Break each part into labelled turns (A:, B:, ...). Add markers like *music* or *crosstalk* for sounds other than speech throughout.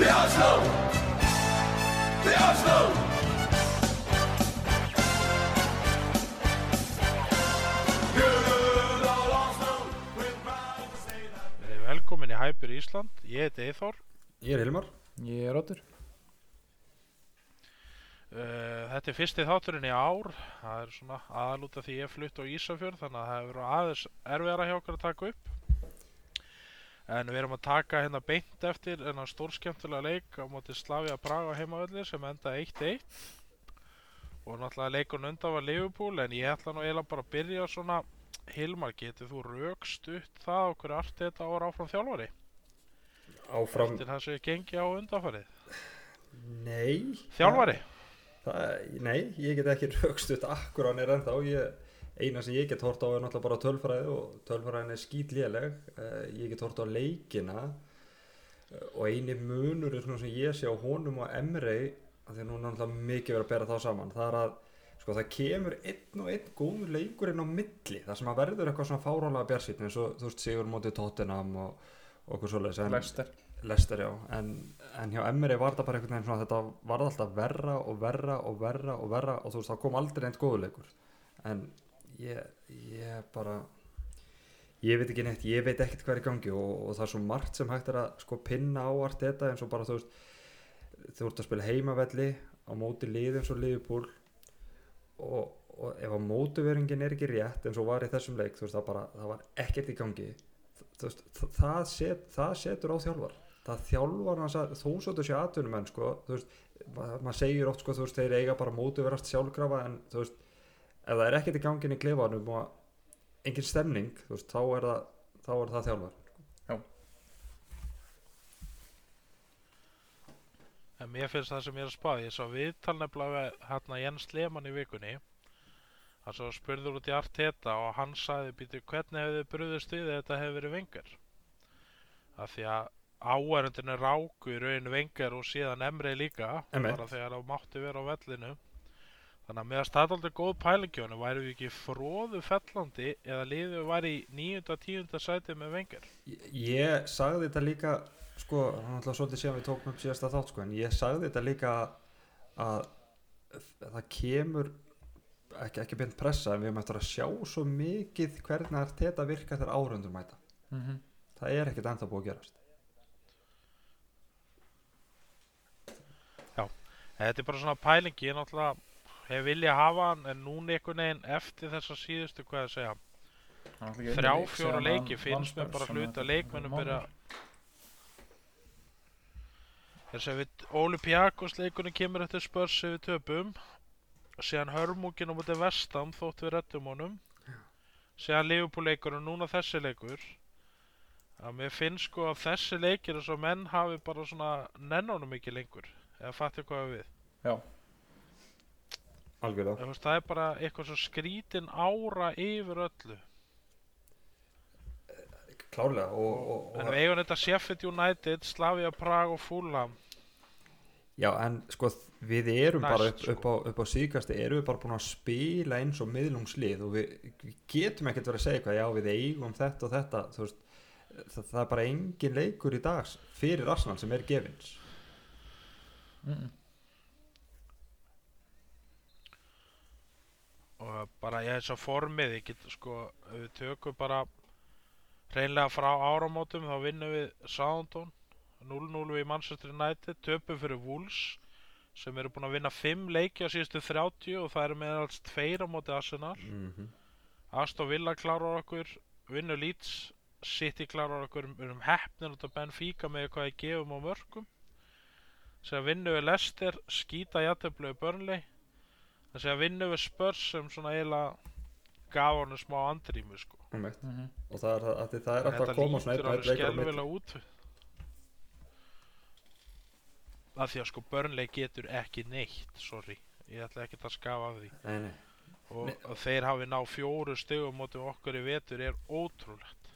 A: The Oslo! The Oslo!
B: Velkomin í Hæpur Ísland, ég heiti Eithor
C: Ég er Hilmar.
D: Ég er Róttur
B: uh, Þetta er fyrsti þátturinn í ár. Það er svona aðalúta því ég flutt á Ísafjörð Þannig að það hefur verið aðeins erfiðara hjá okkur að taka upp En við erum að taka hérna beint eftir En að stórskemmtilega leik á móti Slavia Praga heimavelli sem enda 1-1 Og náttúrulega leikun undan var Liverpool En ég ætla nú eiginlega bara að byrja svona. Hilmar, getur þú rökstutt það okkur allt þetta ára áfram þjálfari?
C: Áfram
B: Til það sem ég gengi á undanfarið?
C: Nei.
B: Þjálfari?
C: það, Nei, ég get ekki raukstutt akkur á hann er ennþá. Ég, Eina sem ég get hort á er náttúrulega bara tölfræði og tölfræðin er skýtléleg uh, Ég get hort á leikina uh, og eini munur er sem ég sé á honum og Emrei af því að nú er náttúrulega mikið verið að bera þá saman það er að sko það kemur einn og einn góður leikur inn á milli það sem að verður eitthvað svona fáránlega bjarsýtni eins og þú veist Sigur mótið Tottenham og, okkur en-
D: Lester
C: já, en, en hjá Emery var þetta bara einhvern veginn svona þetta var alltaf verra og verra og verra og verra og þú veist það kom aldrei einn góðuleikur en ég, ég bara ég veit ekki neitt, ég veit ekkert hvað er í gangi og, og það er svo margt sem hægt er að sko pinna ávart þetta eins og bara þú veist þú ert að spila heimavelli á móti liðum svo liðupúl og, og ef að mótuveringin er ekki rétt eins og var í þessum leik þú veist það bara, það var ekkert í gangi. Þú veist, það, set, það setur á þjálfar. Það þjálfar hans að þó svo þessi atvinnumenn sko, þú veist, ma- maður segir oft sko, þú veist, þeir eiga bara mótuverast sjálfkrafa en þú veist, ef það er ekkert í gangin í klefanum og engin stemning, þú veist, þá er það þá er það þjálfar
B: En mér finnst það sem ég er að spá Ég sá viðtal nefnilega hérna Jens Lehmann í vikunni. Það svo spurður út í Arteta og hann sagði býtu hvernig hefði þið brúðist við þetta hefði verið vengar af því að áærendinu ráku í raun vengar og síðan emri líka bara þegar það mátti vera á vellinu þannig að meðan staðaldi góð pælingjónu væri við ekki fróðu fellandi eða liðið væri í 9. 10. sæti með vengar
C: ég, ég sagði þetta líka sko, hann ætla svolítið síðan við tókum upp síðasta þátt sko, en ég sagði þetta líka að það kemur ekki, ekki beint pressa en við eftir að sjá svo mikið hvernig þetta virka þegar árundur mæta
D: mm -hmm.
C: það er ekkert ennþá búið að gerast
B: Þetta er bara svona pælingi, ég náttúrulega hef viljað hafa hann en núna einhvern veginn eftir þessa síðustu, hvað ég segja, þrjá, fjóra leiki finnst mér bara hluta leikmennum byrja þess að við Olympiakos leikunni kemur eftir spörs ef við töpum. Síðan hörmúkin á mútið vestam þótt við rettum honum. Síðan Liverpool leikur og núna þessi leikur. Að mér finnst sko að þessi leikir er svo menn hafi bara svona nennunum ekki lengur. Eða fattu hvað við?
D: Já,
C: algjörlega
B: Þú veist, það er bara eitthvað svo skrítin ára yfir öllu
C: klárlega og, og,
B: en
C: og,
B: við eigum þetta Sheffield United, Slavia Prague og Fulham
C: já en sko við erum
B: Næst,
C: bara upp,
B: sko.
C: upp, á, upp á síðkasti erum við bara búin að spila eins og miðlungslið og við, við getum ekkert verið að segja eitthvað já við eigum þetta og þetta þú veist, það, það er bara engin leikur í dag fyrir Arsenal sem er gefins
D: mm -mm.
B: Og bara ég þess að formið ég get sko, við tökum bara hreinlega frá áramótum þá vinnum við Southampton 0-0 við Manchester United töpum fyrir Wolves sem eru búin að vinna 5 leiki á síðustu 30 og það eru meðalst 2 á móti Arsenal
C: mm -hmm.
B: Aston Villa klárar okkur vinnur Leeds City klárar okkur við erum heppnir út af Benfica með hvað ég gefum á mörgum sem vinnur við Leicester skýta jætteflögu Burnley þess að vinnur við Spurs sem svona eiginlega gaf hann smá andrýmu sko
D: Mm -hmm.
C: og það er, að það er alltaf að koma svona milli
B: skelvilega út af því að sko Burnley getur ekki neitt sorry, ég ætla ekki að skafa af því
C: nei, nei.
B: og,
C: Nei.
B: þeir hafi ná fjóru stegum mótið okkur í vetur er ótrúlegt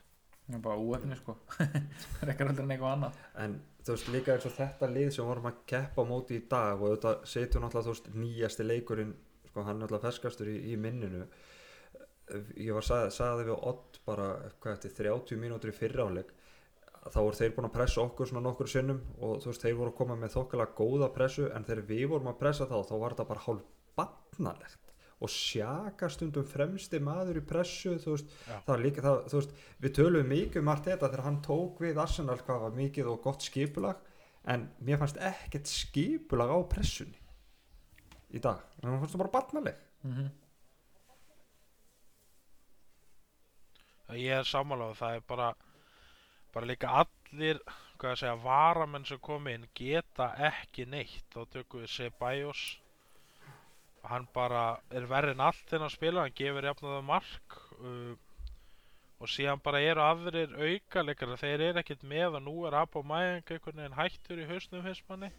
D: Það er bara úefni sko. *laughs* Það er ekki aldrei eitthvað annað.
C: En þú veist líka eins og þetta lið sem vorum að keppa á móti í dag og þetta setur náttúrulega þú veist nýjasti leikurinn sko hann er náttúrulega ferskastur í, í minninu. Ég var sagði, sagði við Ott bara hvað eftir 30 mínútur í fyrra áleik þá voru þeir búin að pressa okkur svona nokkur sinnum og þú veist, þeir voru að koma með þokkalega góða pressu en þegar við vorum að pressa þá þá var þetta bara hálf batnalegt og sjaka stundum fremsti maður í pressu þú veist,
B: Já.
C: það var líka það, þú veist, við tölum mikið um allt þetta þegar hann tók við Arsenal hvað var mikið og gott skipulag en mér fannst ekkert skipulag á pressunni í dag, mér fannst það bara batnaleg
D: Mhm.
B: Ég er sammálaður, það er bara bara líka allir hvað að segja, varamenn sem kom inn geta ekki neitt þá tökum við Ceballos hann bara er verri en allt þennan spila, hann gefur jafnaða mark uh, og síðan bara eru aðrir aukaleikar þeir eru ekkert með og nú er Abba Mæðing einhvern veginn hættur í hausnum fyrst manni.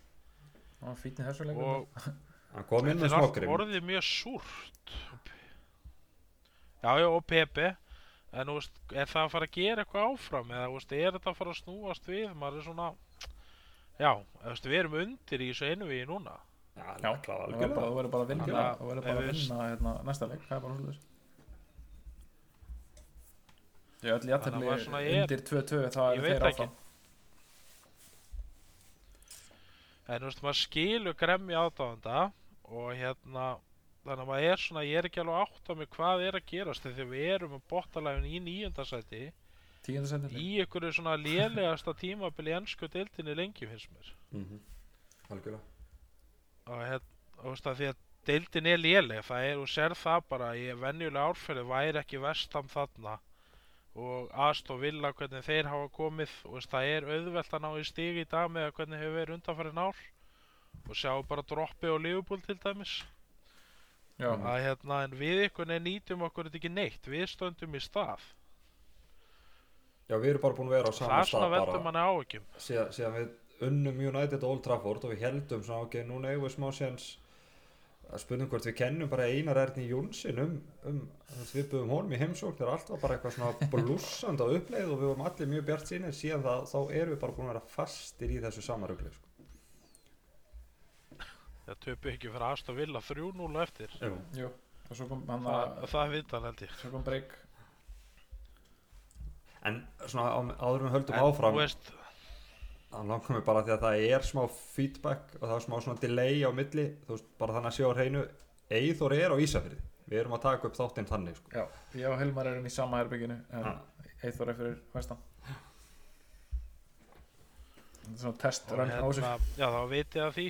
D: Fínn í þessu leikur
B: og *laughs*
C: hann kom inn með smágrim
B: orðið mjög súrt. Já, já, og Pepe. En þú veist, er það að fara að gera eitthvað áfram eða þú veist, er þetta að fara að snúast við? Maður er svona já, þú veist, við erum undir í þessu einu við núna
C: Já, klára,
D: þú verður bara, þú verður bara að vinna bara að vinna hérna, næsta leik, það er bara svolítið Ég öll í
B: að er-
D: undir 2-2 þá
B: veit
D: þeir áfram.
B: en þú veist, maður skilur gremmi aðdáðanda og hérna þannig að maður er svona, ég er ekki alveg átt á mig hvað er að gerast þegar við erum á bottalæfin í nýjöndasæti í einhverju svona lélegasta tímabili í ennsku deildinni lengi finnst mér.
C: Mhm. algjörlega
B: og þú veist að því að deildin er léleg, það er, þú sér það bara í venjulega árferði væri ekki vestam þarna. Og Aston Villa hvernig þeir hafa komið og það er auðvelt að ná í stig í dag með hvernig hefur verið undanfærin ár. Og sjá bara droppi og Liverpool til dæmis.
D: Já,
B: að hérna, en við ykkur nýtum okkur þetta ekki neitt, við stöndum í stað.
C: Já, við erum bara búin að vera á
B: það
C: sama
B: er svona
C: stað
B: veldur manni
C: síðan, síðan við unnum United og Old Trafford og við heldum svona, ok, núna eigum við smá séns að spurnum hvort við kennum bara Einar Erni Jónsson um, um veist, við buðum honum í heimsókn þegar allt var bara eitthvað svona *laughs* blúsand á uppleið og við vorum allir mjög bjart sínir síðan það, þá erum við bara búin að vera fastir í þessu samarugli sko.
B: það töpu ekki fyrir Aston Villa 3-0 á eftir
C: Jú.
D: jú Og svo kom hann
B: það,
D: að
B: það er viðtal held ég
D: Svo kom break
C: En svona á, áður en við höldum
B: en
C: áfram
B: þú veist,
C: Það langar mig bara því að það er smá feedback og það er smá svona delay á milli þú veist, bara þannig að sjá hreinu Eithor er á Ísafirði, við erum að taka upp þáttinn þannig sko.
D: Já, ég og Hilmar erum í sama
C: Ah.
D: Eithor er fyrir vestan Þetta er svona test
B: og
D: run á þessu
B: hérna, já þá vitið að því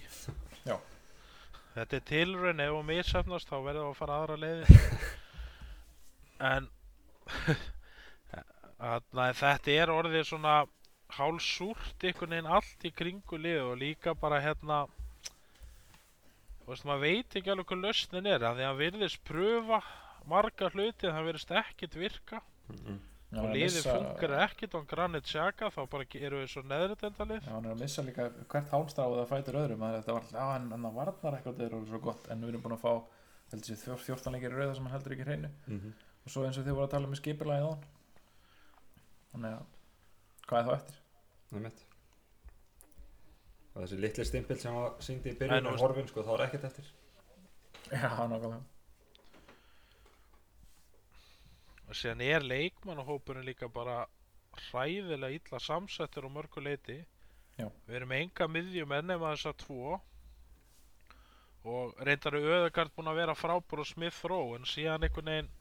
D: Já.
B: þetta er tilraun ef hún missefnast þá verður það að fara aðra leiði *laughs* en *laughs* Þarna, þetta er orðið svona hálsúrt einhvern veginn allt í kringu lið og líka bara hérna þú veist maður veit ekki alveg hvað lausnin er af því að hann virðist pröfa marga hluti en það virðist ekkit virka.
C: Mm
D: Já,
B: og
D: að missa-
B: funkar ekkit á Granit Xhaka þá bara eru við svo neðri deildalið
D: Já, hann er að missa líka hvert hálstráð það fætur öðrum að þetta var, já, hann, hann varnar eitthvað þetta er orðið svo gott, en við erum búin að fá heldur sér 14 leikir í rauða sem hann heldur ekki hreinu.
C: -hmm.
D: og svo eins og þið voru að tala um skipulagið á hann þannig að hvað er þá eftir?
C: Það er mitt og þessi litli stimpil sem var syngdi í byrjun
B: veist-
C: horfin sko, þá er ekkert eftir.
D: Já, nákvæmlega.
B: Og síðan er leikmannahópurinn líka bara hræðilega illa samsettur á mörgu leiti.
D: Já.
B: við erum enga miðjum enn nema þessa tvo. Og reyndar er Öðegard búinn að vera frábúr og Smith Rowe en síðan einhvern veginn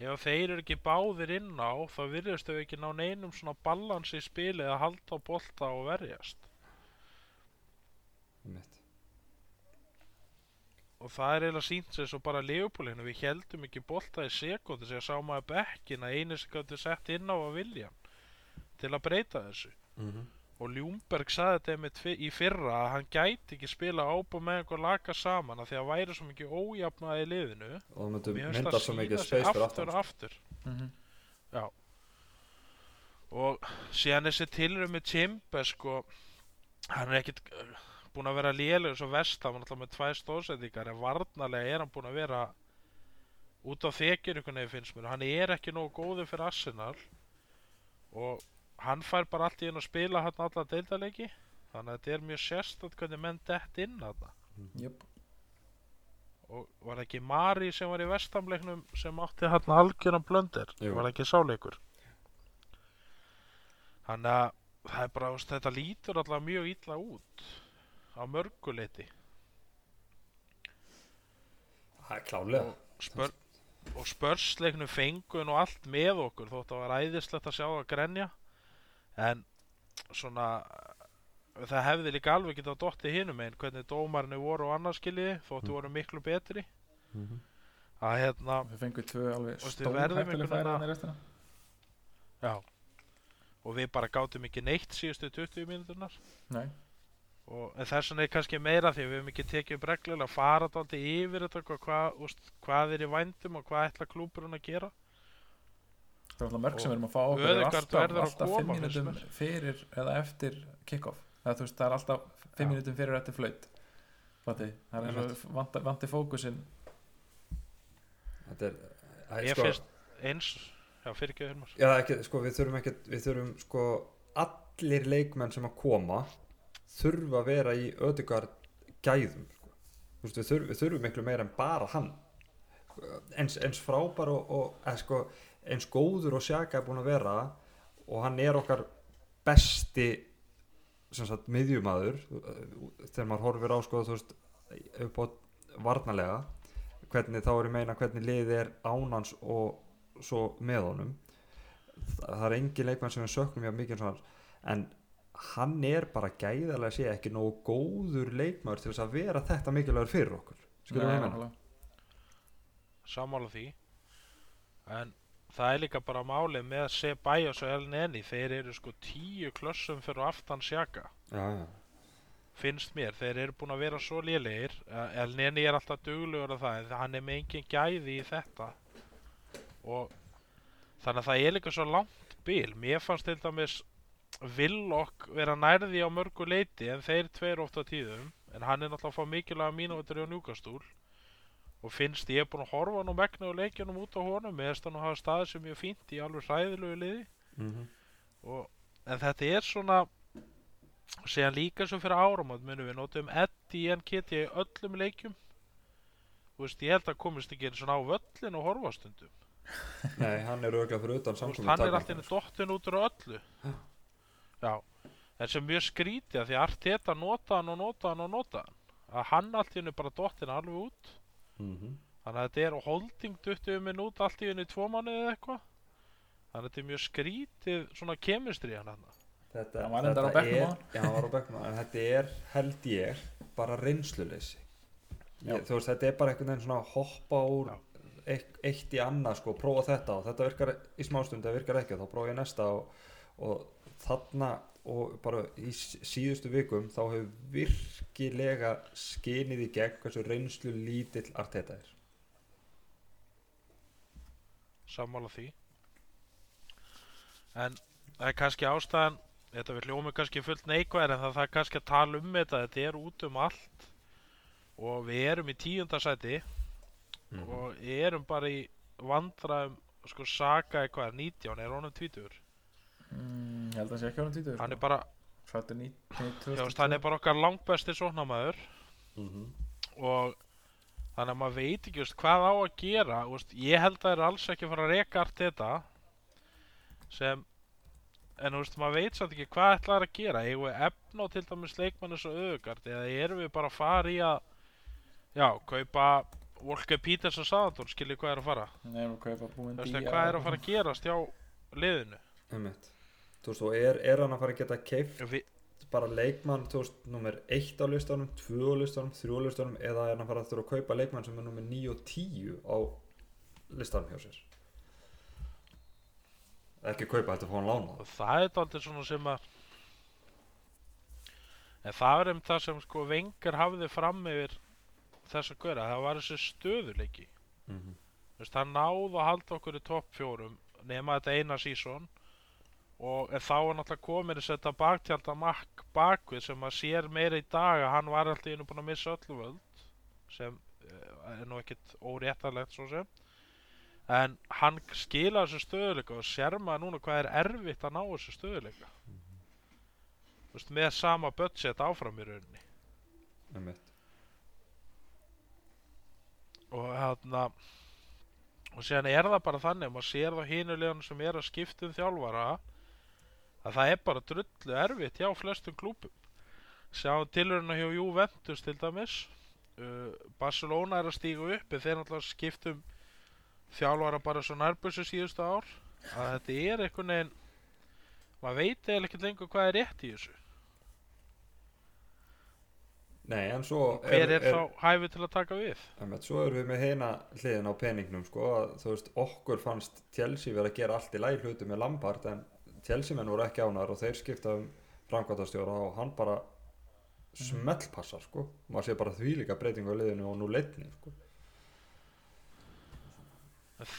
B: ef þeir eru ekki báðir inn á þá virðist þau ekki ná neinum svona balans í spili að halda á bolta og verjast.
C: Er mitt
B: og það er eiginlega sínt sér svo bara Leopoldinu, við heldum ekki bolta í sekundu sem sá maður bekkin að einu sem gæti sett inn á að vilja til að breyta þessu.
C: Mm -hmm.
B: Og Ljúmberg sagði þetta einmitt í fyrra að hann gæti ekki spila ábúð með einhver laka saman að því að væri svo mikið ójafnaði í liðinu.
C: Og það
B: finnst
C: mynda svo mikið space fyrir
B: aftur og aftur.
D: Mm -hmm.
B: og síðan þessi tilröð með Timber sko hann er ekkit uh, búinn að vera lélegur svo vestam hann alltaf með tvær stóðsendingar en varnarlega er hann búinn að vera út á þekjur einhvern veginn finnst mér. Hann er ekki nógu góður fyrir Arsenal. Og hann fær bara allt í einu að spila hann alla deildaleiki þannig að þetta er mjög sérstætt hvernig menn dett inn þarna.
D: Jöp,
B: og var það ekki Mari sem var í vestamleiknum sem átti hann algjöran blöndir
C: Jú.
B: var það ekki sáleikur? Þannig að það er bara, þetta lítur alltaf mjög illa út á mörguleiti
C: það er klálega
B: spör, og spörsleiknu fengun og allt með okkur þótt að var æðislegt að sjá að grenja en svona það hefði líka alveg getað dottið hinum einn hvernig dómarinu voru og annarskiljiði þóttu
C: Mm.
B: voru miklu betri.
C: Mhm.
B: að hérna,
D: Við fengum tvö alveg
B: einhvern
D: færi restina.
B: Já. Og við bara gátum ekki neitt síðustu 20 mínúturnar.
D: Nei,
B: og en þess vegna er kannski meira því að við hefum ekki tekið upp reglulega að fara daldi yfir þetta hvað, hvað, úst, hvað er í vændum og hvað ætla klúburinn að gera
D: það er alltaf mörg sem
B: Og
D: við erum að fá okkur eru
B: Ødegaard
D: alltaf, alltaf
B: koma,
D: fimm
B: finnst
D: mínútum fyrir eða eftir kick-off. Það, veist, það er alltaf fimm
B: Já.
D: mínútum fyrir og eftir flaut Fatti, það er eins og vanti, vanti fókusinn.
C: Þetta er, það er
B: ég
C: sko,
B: finnst eins já fyrir ekki Hilmar.
C: Já, ekki, sko, við þurfum ekki við þurfum sko allir leikmenn sem að koma þurfa að vera í ödegard gæðum sko. Þú veist, við, þurfum, við þurfum miklu meira en bara hann. Eins, eins frábær og, og eða, sko, eins góður og sjaka er búin að vera og hann er okkar besti miðjumadur þegar maður horfir á sko veist upp á varnarlega hvernig þá er ég meina hvernig liðið er ánans og svo með honum. Það, það er engin leikmann sem við söknum hjá mikið en hann er bara gæðarlega sé ekki nógu góður leikmaður til þess að vera þetta mikilvægur fyrir okkur. Skilur við
D: nákvæmlega.
B: sammála því. En það er líka bara málið með Ceballos og El Neni þeir eru sko tíu klossum fyrir aftan sjaka
C: já,
B: finnst mér, þeir eru búin að vera svo lélegir. El Neni er alltaf duglegur að það en hann er með engin gæði í þetta. Og þannig að það er líka svo langt bil. Mér fannst til dæmis Villok vera nærði á mörgu leiti en þeir tveir oft á tíðum. En hann er náttúrulega að fá mikilvæga mínútur á njúkastúl og finnst ég er búin að horfa nú megnu og leikjunum út á honum. Með þess að hann hafa staðið sem mjög fínt í alveg hræðilegu liði.
C: Mm
B: og, en þetta er svona síðan líka svo fyrir áramót munum við notum Eddie NKT í öllum leikjum. Þú veist ég held að komist ekki einu svona á völlin og horfa stundum. *laughs*
C: Nei, hann er auðvitað fyrir utan
B: veist, hann er alltaf dottin út úr öllu. Já en sem mjög skrítið að því að Arteta nota hann og nota hann og nota hann að hann allt í hennu bara dottin alveg út
C: mm -hmm.
B: þannig að þetta er holding 20 minút allt í í tvo mánuði eða eitthvað. Þannig að þetta er mjög skrítið svona kemistri hann hann
C: þetta,
D: Hann var reyndar á
C: þetta
D: bekknum
C: er, já, hann var á bekknum á, en þetta er held ég bara reynsluleysi.
D: Já.
C: ég, þú veist, þetta er bara einhvern veginn svona hoppa úr eitt, eitt í annað sko, prófa þetta og þetta virkar í smástund, það virkar ekki og þá prófa ég næsta og, og þarna og bara í síðustu vikum þá hefur virkilega skinið í gegn hversu reynslu lítill Arteta er.
B: Sammála því. En það er kannski ástæðan þetta við hljómið kannski fullt neikvæðir en það það er kannski að tala um þetta þetta er út um allt og við erum í tíundasæti
C: Mhm.
B: og erum bara í vandræðum sko Saka eitthvað er 19 er honum 20
D: mm, Ég held að það sé ekki honum títur
B: hann er bara, hann er bara okkar langbesti sóknamaður
C: Mhm.
B: og þannig að maður veit ekki veist, hvað á að gera. Veist, ég held að það er alls ekki að fara að reka allt þetta sem en þú veist, maður veit samt ekki hvað ætlaði að gera. Eigum við efna á til dæmis leikmann eins og auðugard eða erum við bara að fara í að já, kaupa Volker Peters og Saðantón, skiljið hvað er að fara?
D: Nei, við kaupa búin
B: Þú veist, hvað er að fara að gerast hjá liðinu?
C: Einmitt. Þú veist, og er, er hann að fara að geta keift
B: Vi,
C: bara leikmann, þú veist, nummer 1 á listanum, 2 á listanum, 3 á listanum eða er hann að fara að þurfa að kaupa leikmann sem er nummer 9 og 10 á listanum hjá sér? Ekki kaupa, þetta fá hann lána.
B: Það er aldrei svona sem að en það er um það sem sko vengar hafði fram yfir þess að gera, það var þessi stöðuleiki
C: mm -hmm.
B: Hann náði að halda okkur í topp fjórum nema þetta eina sísón og þá var náttúrulega komin að setja baktjálta makk bakvið sem að sér meira í dag að hann var alltaf einu búin að missa öllu völd sem eh, er nú ekkit óréttarlegt svo sem. En hann skila þessu stöðuleika og sér maður núna hvað er erfitt að ná þessu stöðuleika Þú veist, með sama budget áfram í rauninni.
C: Einmitt.
B: og hérna og síðan er það bara þannig að maður sér það hinulegan sem er að skipta um þjálfara að það er bara drullu erfitt hjá flestum klúpum sjáum tilurinn hjá Juventus til dæmis. Uh, Barcelona er að stíga upp en þeir náttúrulega skiptum þjálfara bara svo nærbussu síðustu ár. Að þetta er einhvern veginn maður veit eða ekki lengur hvað er rétt í þessu.
C: Nei, en svo
B: hver er, þá hæfið til að taka við?
C: Einmitt, svo erum við með heina hliðin á peningnum sko, að, þú veist, okkur fannst Chelsea verið að gera allt í læg hluti með Lampard en Chelsea menn voru ekki ánar og þeir skipta um framkvæmtastjóra og hann bara smellpassar sko, maður sé bara því líka breytingu á liðinu og nú leitni sko.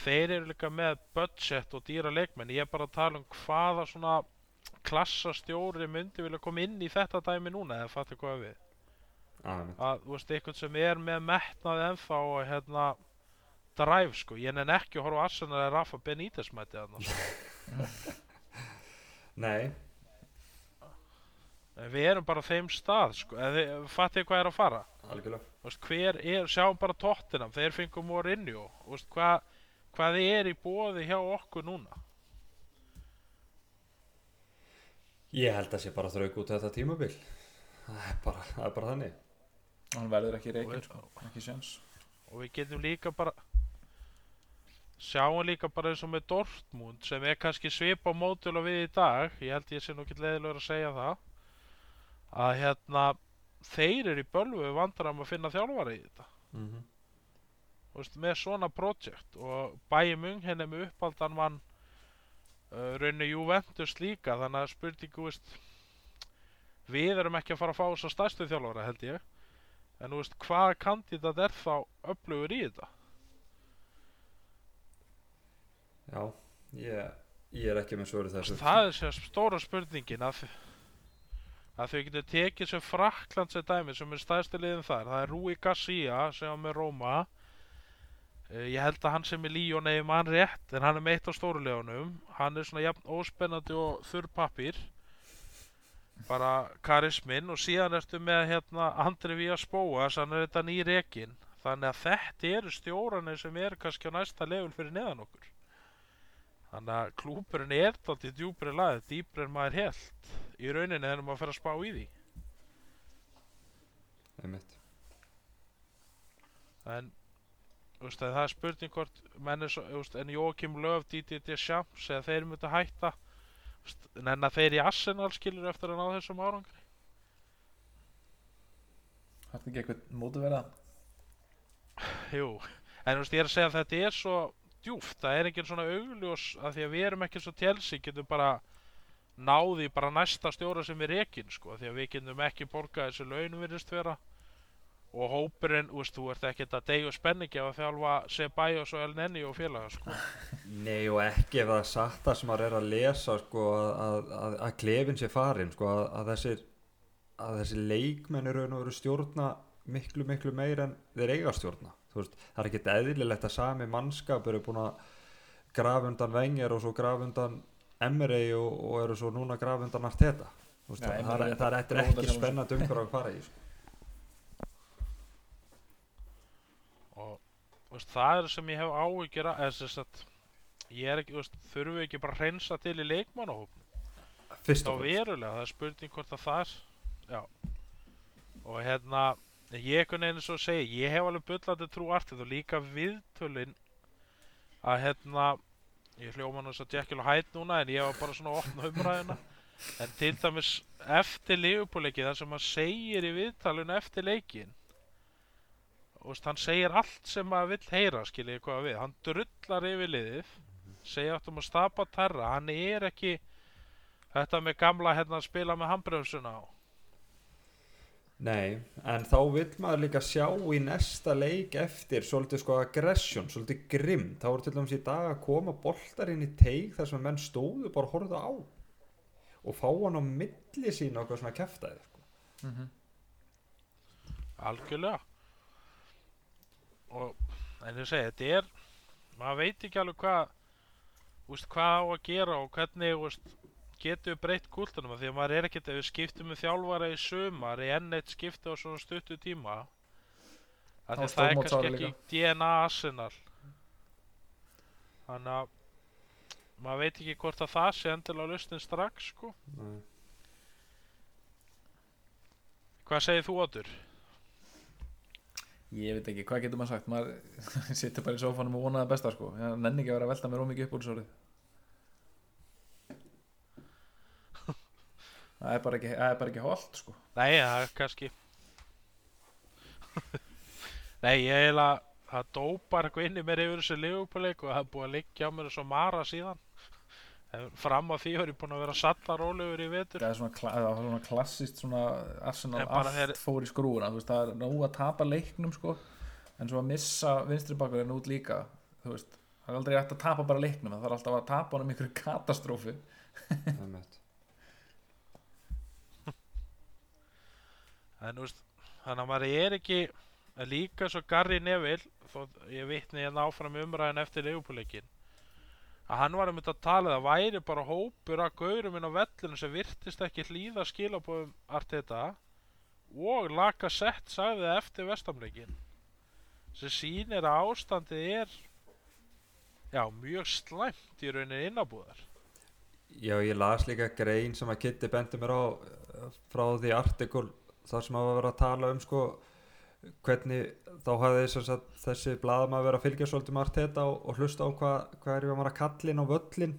B: Þeir eru líka með budget og dýra leikmenn. Ég er bara að tala um hvaða svona klassastjóri myndi vilja koma inn í þetta dæmi núna eða fattu hvað við.
C: Ah,
B: að þú veist eitthvað sem er með metnaði ennþá og hérna drive sko, ég nenn ekki að horfa á Arsenal eða Rafa Benítez mæti þarna sko. *laughs*
C: Nei,
B: við erum bara á þeim stað sko, eða fattu hvað er að fara?
C: Algjörlega.
B: Hver er, sjáum bara tóttinam þeir fengum Mourinho. Þú veist, hvað, hvað er í bóði hjá okkur núna?
C: Ég held að sé bara þrauk út þetta tímabil. Það er bara, það er bara þannig.
D: Hann verður ekki
B: Og-
D: sko, ekki séns.
B: Og við getum líka bara sjáum líka bara eins og með Dortmund sem er kannski svipa mótil og við í dag. Ég held ég sé nú ekki leiðilegur að segja það. Að hérna þeir eru í bölvu vandrar að finna þjálfara í þetta.
C: Mm -hmm.
B: Veist, með svona projekt. Og München er með uppaldan mann uh, raunni Juventus líka. Þannig að spurningu veist, við erum ekki að fara að fá þess að stærstu þjálfara held ég. En veist hvaða kandidat er þá öflugur í þetta
C: Já, ég, ég er ekki með svöru þessu.
B: Það er sér stóra spurningin að, að þau getur tekið sem Frakland sem dæmi sem er stærsti liðin þar. Það er Rui Garcia sem er með Róma. Eh, ég held að hann sem er Líón eða mann rétt en hann er meitt á stóru liðunum. Hann er svona jafn óspennandi og þurr pappír. Bara karismin og síðan ertu með hérna Andri Vía Spóas hann er þetta nýr rekin þannig að þetta eru stjóranir sem eru kannski á næsta level fyrir neðan okkur þannig að klúpurinn er þáttið djúpri lagið, dýpri en maður held í rauninni þegar maður fer að spá í því.
C: Einmitt.
B: en þú veist, það er spurning hvort menn er svo, þú veist, en Jókim Löf, Didi Deschamps eða þeir myndu hætta. Þú veist, en að þeir í Arsenal skilur eftir að ná þessum árangri.
D: Það er ekki eitthvað mótu verða
B: Jú, en veist, ég er að segja að þetta er svo djúft, það er ekki svona augljós að því að við erum ekki svo tjelsi getum bara náði bara næsta stjóra sem er rekin sko, því að við getum ekki borgað þessu launum virðist vera og hópurinn, þú veist, þú ert ekki að degja spenningi af að þjálfa Sebajos og El Nenni og félaga sko. *laughs*
C: Nei og ekki ef það er satt það sem maður er að lesa sko, að, að, að, að klefin sé farin sko, að, að þessir að þessi leikmenn eru að stjórna miklu miklu meir en þeir eiga að stjórna veist, það er ekkert eðlilegt að sami mannskap eru búin að grafa undan Wenger og svo grafa undan Emery og, og eru svo núna grafa undan Arteta. Þú veist,
D: Já,
C: það,
D: er
C: það er ekki spennandi umhverf að fara í sko.
B: og þú veist, það er sem ég hef áhyggjur að, eða sem sagt ég er ekki, þú veist, þurfum við ekki bara að hreinsa til í leikmannahópnum?
C: Fyrst
B: þá verulega, það er spurning hvort að það er já. Og hérna, ég einhvern veginn svo segi ég hef alveg bullandi trú artið og líka viðtölin að hérna ég hljóma nú svo Jekyll og Hyde núna en ég var bara svona opna umræðina en til dæmis eftir leifupúleiki það sem hann segir í viðtalinu eftir leikin og hann segir allt sem maður vill heyra skiljið hvað við, hann drullar yfir liðið segja áttum að stapa terra hann er ekki þetta með gamla hérna að spila með handbremsuna á
C: Nei, en þá vill maður líka sjá í næsta leik eftir svolítið sko aggression, svolítið grimm þá voru til dæmis í dag að koma boltar inn í teig þar sem menn stóðu bara að horfa á og fá hann á milli sín og eitthvað svona kæftæði sko.
D: Mhm.
B: algjörlega og en ég segi, þetta er maður veit ekki alveg hvað hvað á að gera og hvernig úst, getum við breytt kúltunum því að maður er ekkert, ef við skiptum með þjálfara í sumar í enn eitt skipti á svona stuttu tíma það er kannski ekki DNA Arsenal. Þannig að maður veit ekki hvort að það sé endilega lausnin strax sko.
C: Nei.
B: hvað segir þú Otur?
D: Ég veit ekki, hvað getur maður sagt? Maður *laughs* situr bara í sófanum og vonaði besta sko. Ég nenni ekki að vera að velta mér ómikið upp úr þessu orðið það er bara ekki, það er bara ekki holdt sko.
B: Nei, það er kannski. *laughs* Nei, ég eiginlega það dópar eitthvað inn í mér yfir þessu liðupaleik og það er búið að liggja á mér eins og mara síðan. En fram á því var ég búinn að vera satta rólegur í vetur.
D: Það er svona, það var svona klassist svona Arsenal allt
B: þeir-
D: fór í skrúuna þú veist, það er nú að tapa leiknum sko en svo að missa vinstri bakurinn út líka þú veist, það er aldrei hægt að tapa bara leiknum það er alltaf að tapa honum ykkur katastrófi.
C: Einmitt.
B: En þú veist, þannig að maður er ekki líka svo Gary Neville þó ég vitni hérna áfram umræðin eftir liðupaleikinn að hann var um þetta að tala það væri bara hópur að gaurum inn á vellinu sem virtist ekki hlýða skilabóðum Arteta og Laka Sett sagði það eftir vestamleikin sem sýnir að ástandið er já, mjög slæmt í rauninni innabúðar.
C: Já, ég las líka grein sem að Kitty bendi mér á eh, frá því artikul þar sem að var að tala um sko hvernig þá hafði sagt, þessi blaðum að vera að fylgja svolítið með Arteta og, og hlusta á hvað hva er við að vera kallinn á völlin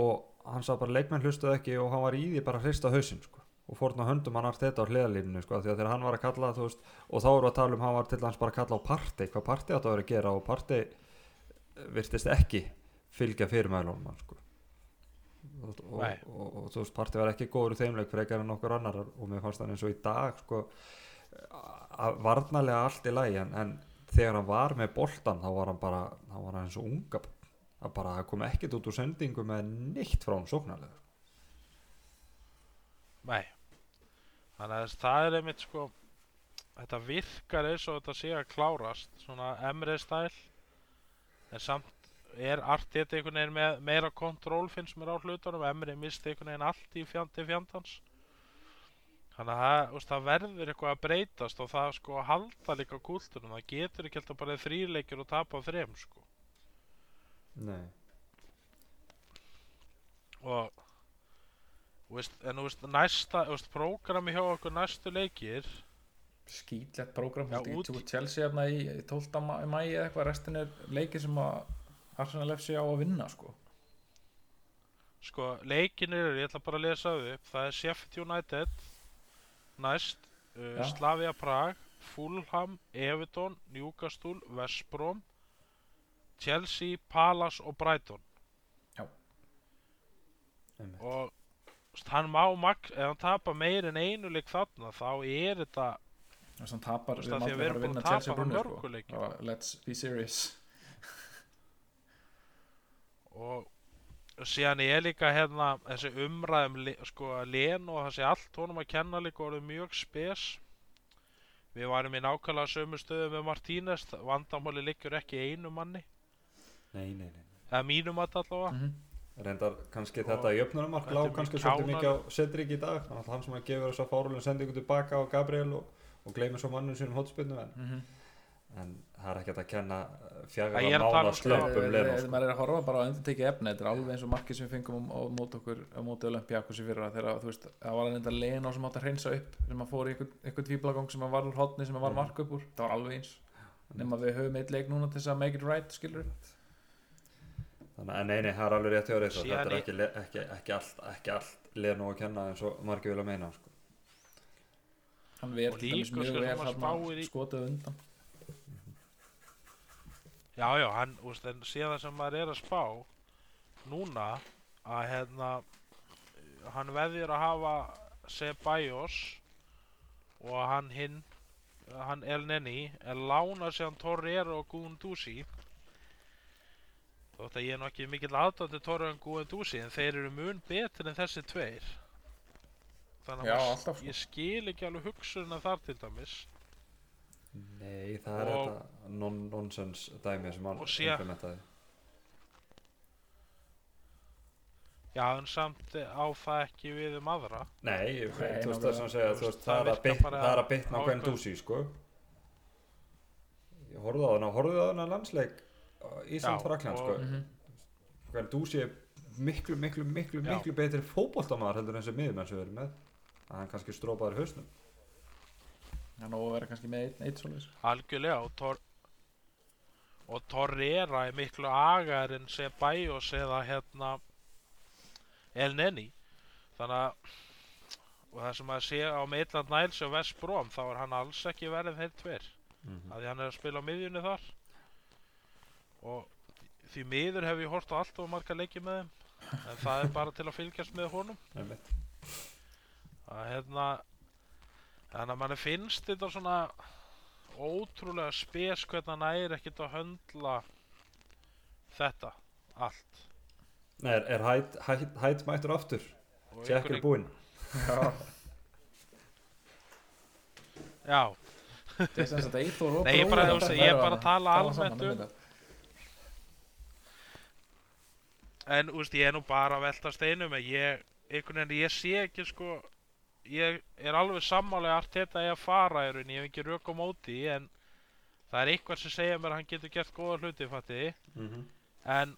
C: og hann sá bara leikmenn hlustuð ekki og hann var í því bara að hrista hausinn sko og fórna höndum hann Arteta á hliðalíninu sko því að þegar hann var að kalla veist og þá við að tala um hann var til hans bara að kalla á partey hvað partey átt að vera að gera og partey virtist ekki fylgja fyrirmælunum sko og, og, og, og, þú veist partey var ekki góður í þeimleik frekar en okkur annar og mér fannst hann eins og í dag sko að varnarlega allt í lagi en, en þegar hann var með boltan þá var hann bara þá var hann eins og unga að bara kom ekkert út úr sendingu með neitt frá hann sóknarlega
B: Nei. Þannig að það er einmitt sko Þetta virkar eins og þetta sé að klárast Svona Emre stæl En samt er Arteta einhvern veginn með meira kontról finnst mér á hlutunum. Emre misti einhvern veginn allt í fjandi fjandans. Þannig að það, úst, það verður eitthvað að breytast og það sko að halda líka kúltunum það getur ekki alltaf bara þrýleikir og tapa þrem sko.
C: Nei.
B: Og veist, en þú veist næsta, þú veist, prógrami hjá okkur næstu leikir.
D: Skýtlegt prógram þú veist, Chelsea hérna í í 12. mæ mæ eða eitthvað restin er leikir sem að Arsenal FC á að vinna sko
B: Sko, leikinir ég ætla bara að lesa þau upp Það er Sheffield United Næst uh,
D: Já.
B: Slavia Prag Fulham, Everton, Newcastle West Brom Chelsea, Palace og Brighton
C: Einmitt.
B: Og hann má maks, ef hann tapar meir en einu leik þarna þá er þetta
D: þess að tapar
B: Þú veist,
D: við erum
B: því að
D: vinna
B: að tapa
D: Chelsea brunni sko. Já, let's be serious
B: og síðan er líka hérna þessi umræðum sko að Len og það sé allt honum að kenna líka orðið mjög spes. Við varum í nákvæmlega sömu stöðu með Martínez vandamáli liggur ekki í einu manni.
C: Nei, nei, nei
B: eða mínum að allavega
D: Mhm.
C: Reyndar kannski
B: Og
C: þetta jöfnumark
B: þetta
C: lág kannski svolítið mikið á Cedric í dag. Þannig að hann sem að gefur þess að fárulun sendingu tilbaka á Gabriel og, og gleymir svo mannum sínum hotspinnu en,
D: Mhm.
C: En það er ekkert að kenna
B: Að
C: fjagra
B: að
C: mána
B: um sko-
C: Leno
D: ef
C: sko.
D: maður er að horfa bara á endurtekið efni þetta er alveg eins og markið sem við fengum á, á móti okkur á móti Olympiakos í fyrra þegar þú veist, það var enda Leno sem átt að hreinsa upp sem að fór í einhvern, einhvern tvíblagang sem að var úr hotni sem að var mark upp úr. Það var alveg eins. Nema við höfum eitt leik núna til þess að make it right skilur
C: Þannig að nei, nei, það er alveg rétt hjá reyð
B: Síðan
C: þetta er ekki, ekki, ekki allt, ekki allt Leno að kenna eins og margir vilja meina sko.
B: Og líka,
D: mjög
B: sko,
D: skotið undan
B: já já hann úst, en síðan sem maður er að spá núna að hérna hann veðir að hafa Ceballos og hann hinn hann El Neni er lána síðan Torreira og Guendouzi. Þótt að ég er nú ekki mikill aðdóndi Torreira og Guendouzi en þeir eru mun betur en þessi tveir. Þannig
D: Já,
B: að
D: alltaf, sko.
B: ég skil ekki alveg hugsunna þar til dæmis
C: Nei, það er
B: Og-
C: þetta non nonsense dæmi sem hann implementaði.
B: Já en samt á það ekki við um aðra.
C: Nei,
D: Nei,
C: þú veist það sem að segja,
B: Þú veist, það
C: það er að það er bitna hvern dúsi, sko. Ég horfði á hana, horfði á hana landsleik Ísland
B: Já,
C: Frakland, sko.
B: og-
D: Mhm.
C: hvern dúsi miklu, miklu, miklu,
B: Já.
C: miklu betri fótboltamaður heldur en þessi miðjumenn sem við erum með. Að hann kannski strópaður í hausnum
D: hann á að vera kannski með einn, einn svoleiðis.
B: Algjörlega og, tor og Torreira er miklu agar en Ceballos eða hérna El Neni. Þannig að og það sem að sé á Maitland Niles og West Brom þá er hann alls ekki verið þeir tver
C: mm
B: að því hann er að spila á miðjunni þar. Og því miður hef ég hort á allt og marga leiki með þeim en það er bara til að fylgjast með honum. Að hérna þannig að manni finnst þetta svona ótrúlega spes hvernig hann ægir ekkert að höndla þetta allt.
C: Nei, er, er hætt, hætt, hætt mættur aftur?
B: Einhvern
C: er búinn.
D: Já,
B: já,
D: þetta sem sagt Eyþór og
B: Nei, ég þú veist, er bara að tala almennt um-
D: þetta.
B: en úst, ég er nú bara að velta steinum en ég, einhvern veginn, ég sé ekki sko ég er alveg sammálega allt þetta ég að fara í rauninni, ég hef ekki rauk á móti en það er eitthvað sem segja mér að hann getur gert góða hluti, fattiði
C: mm -hmm.
B: en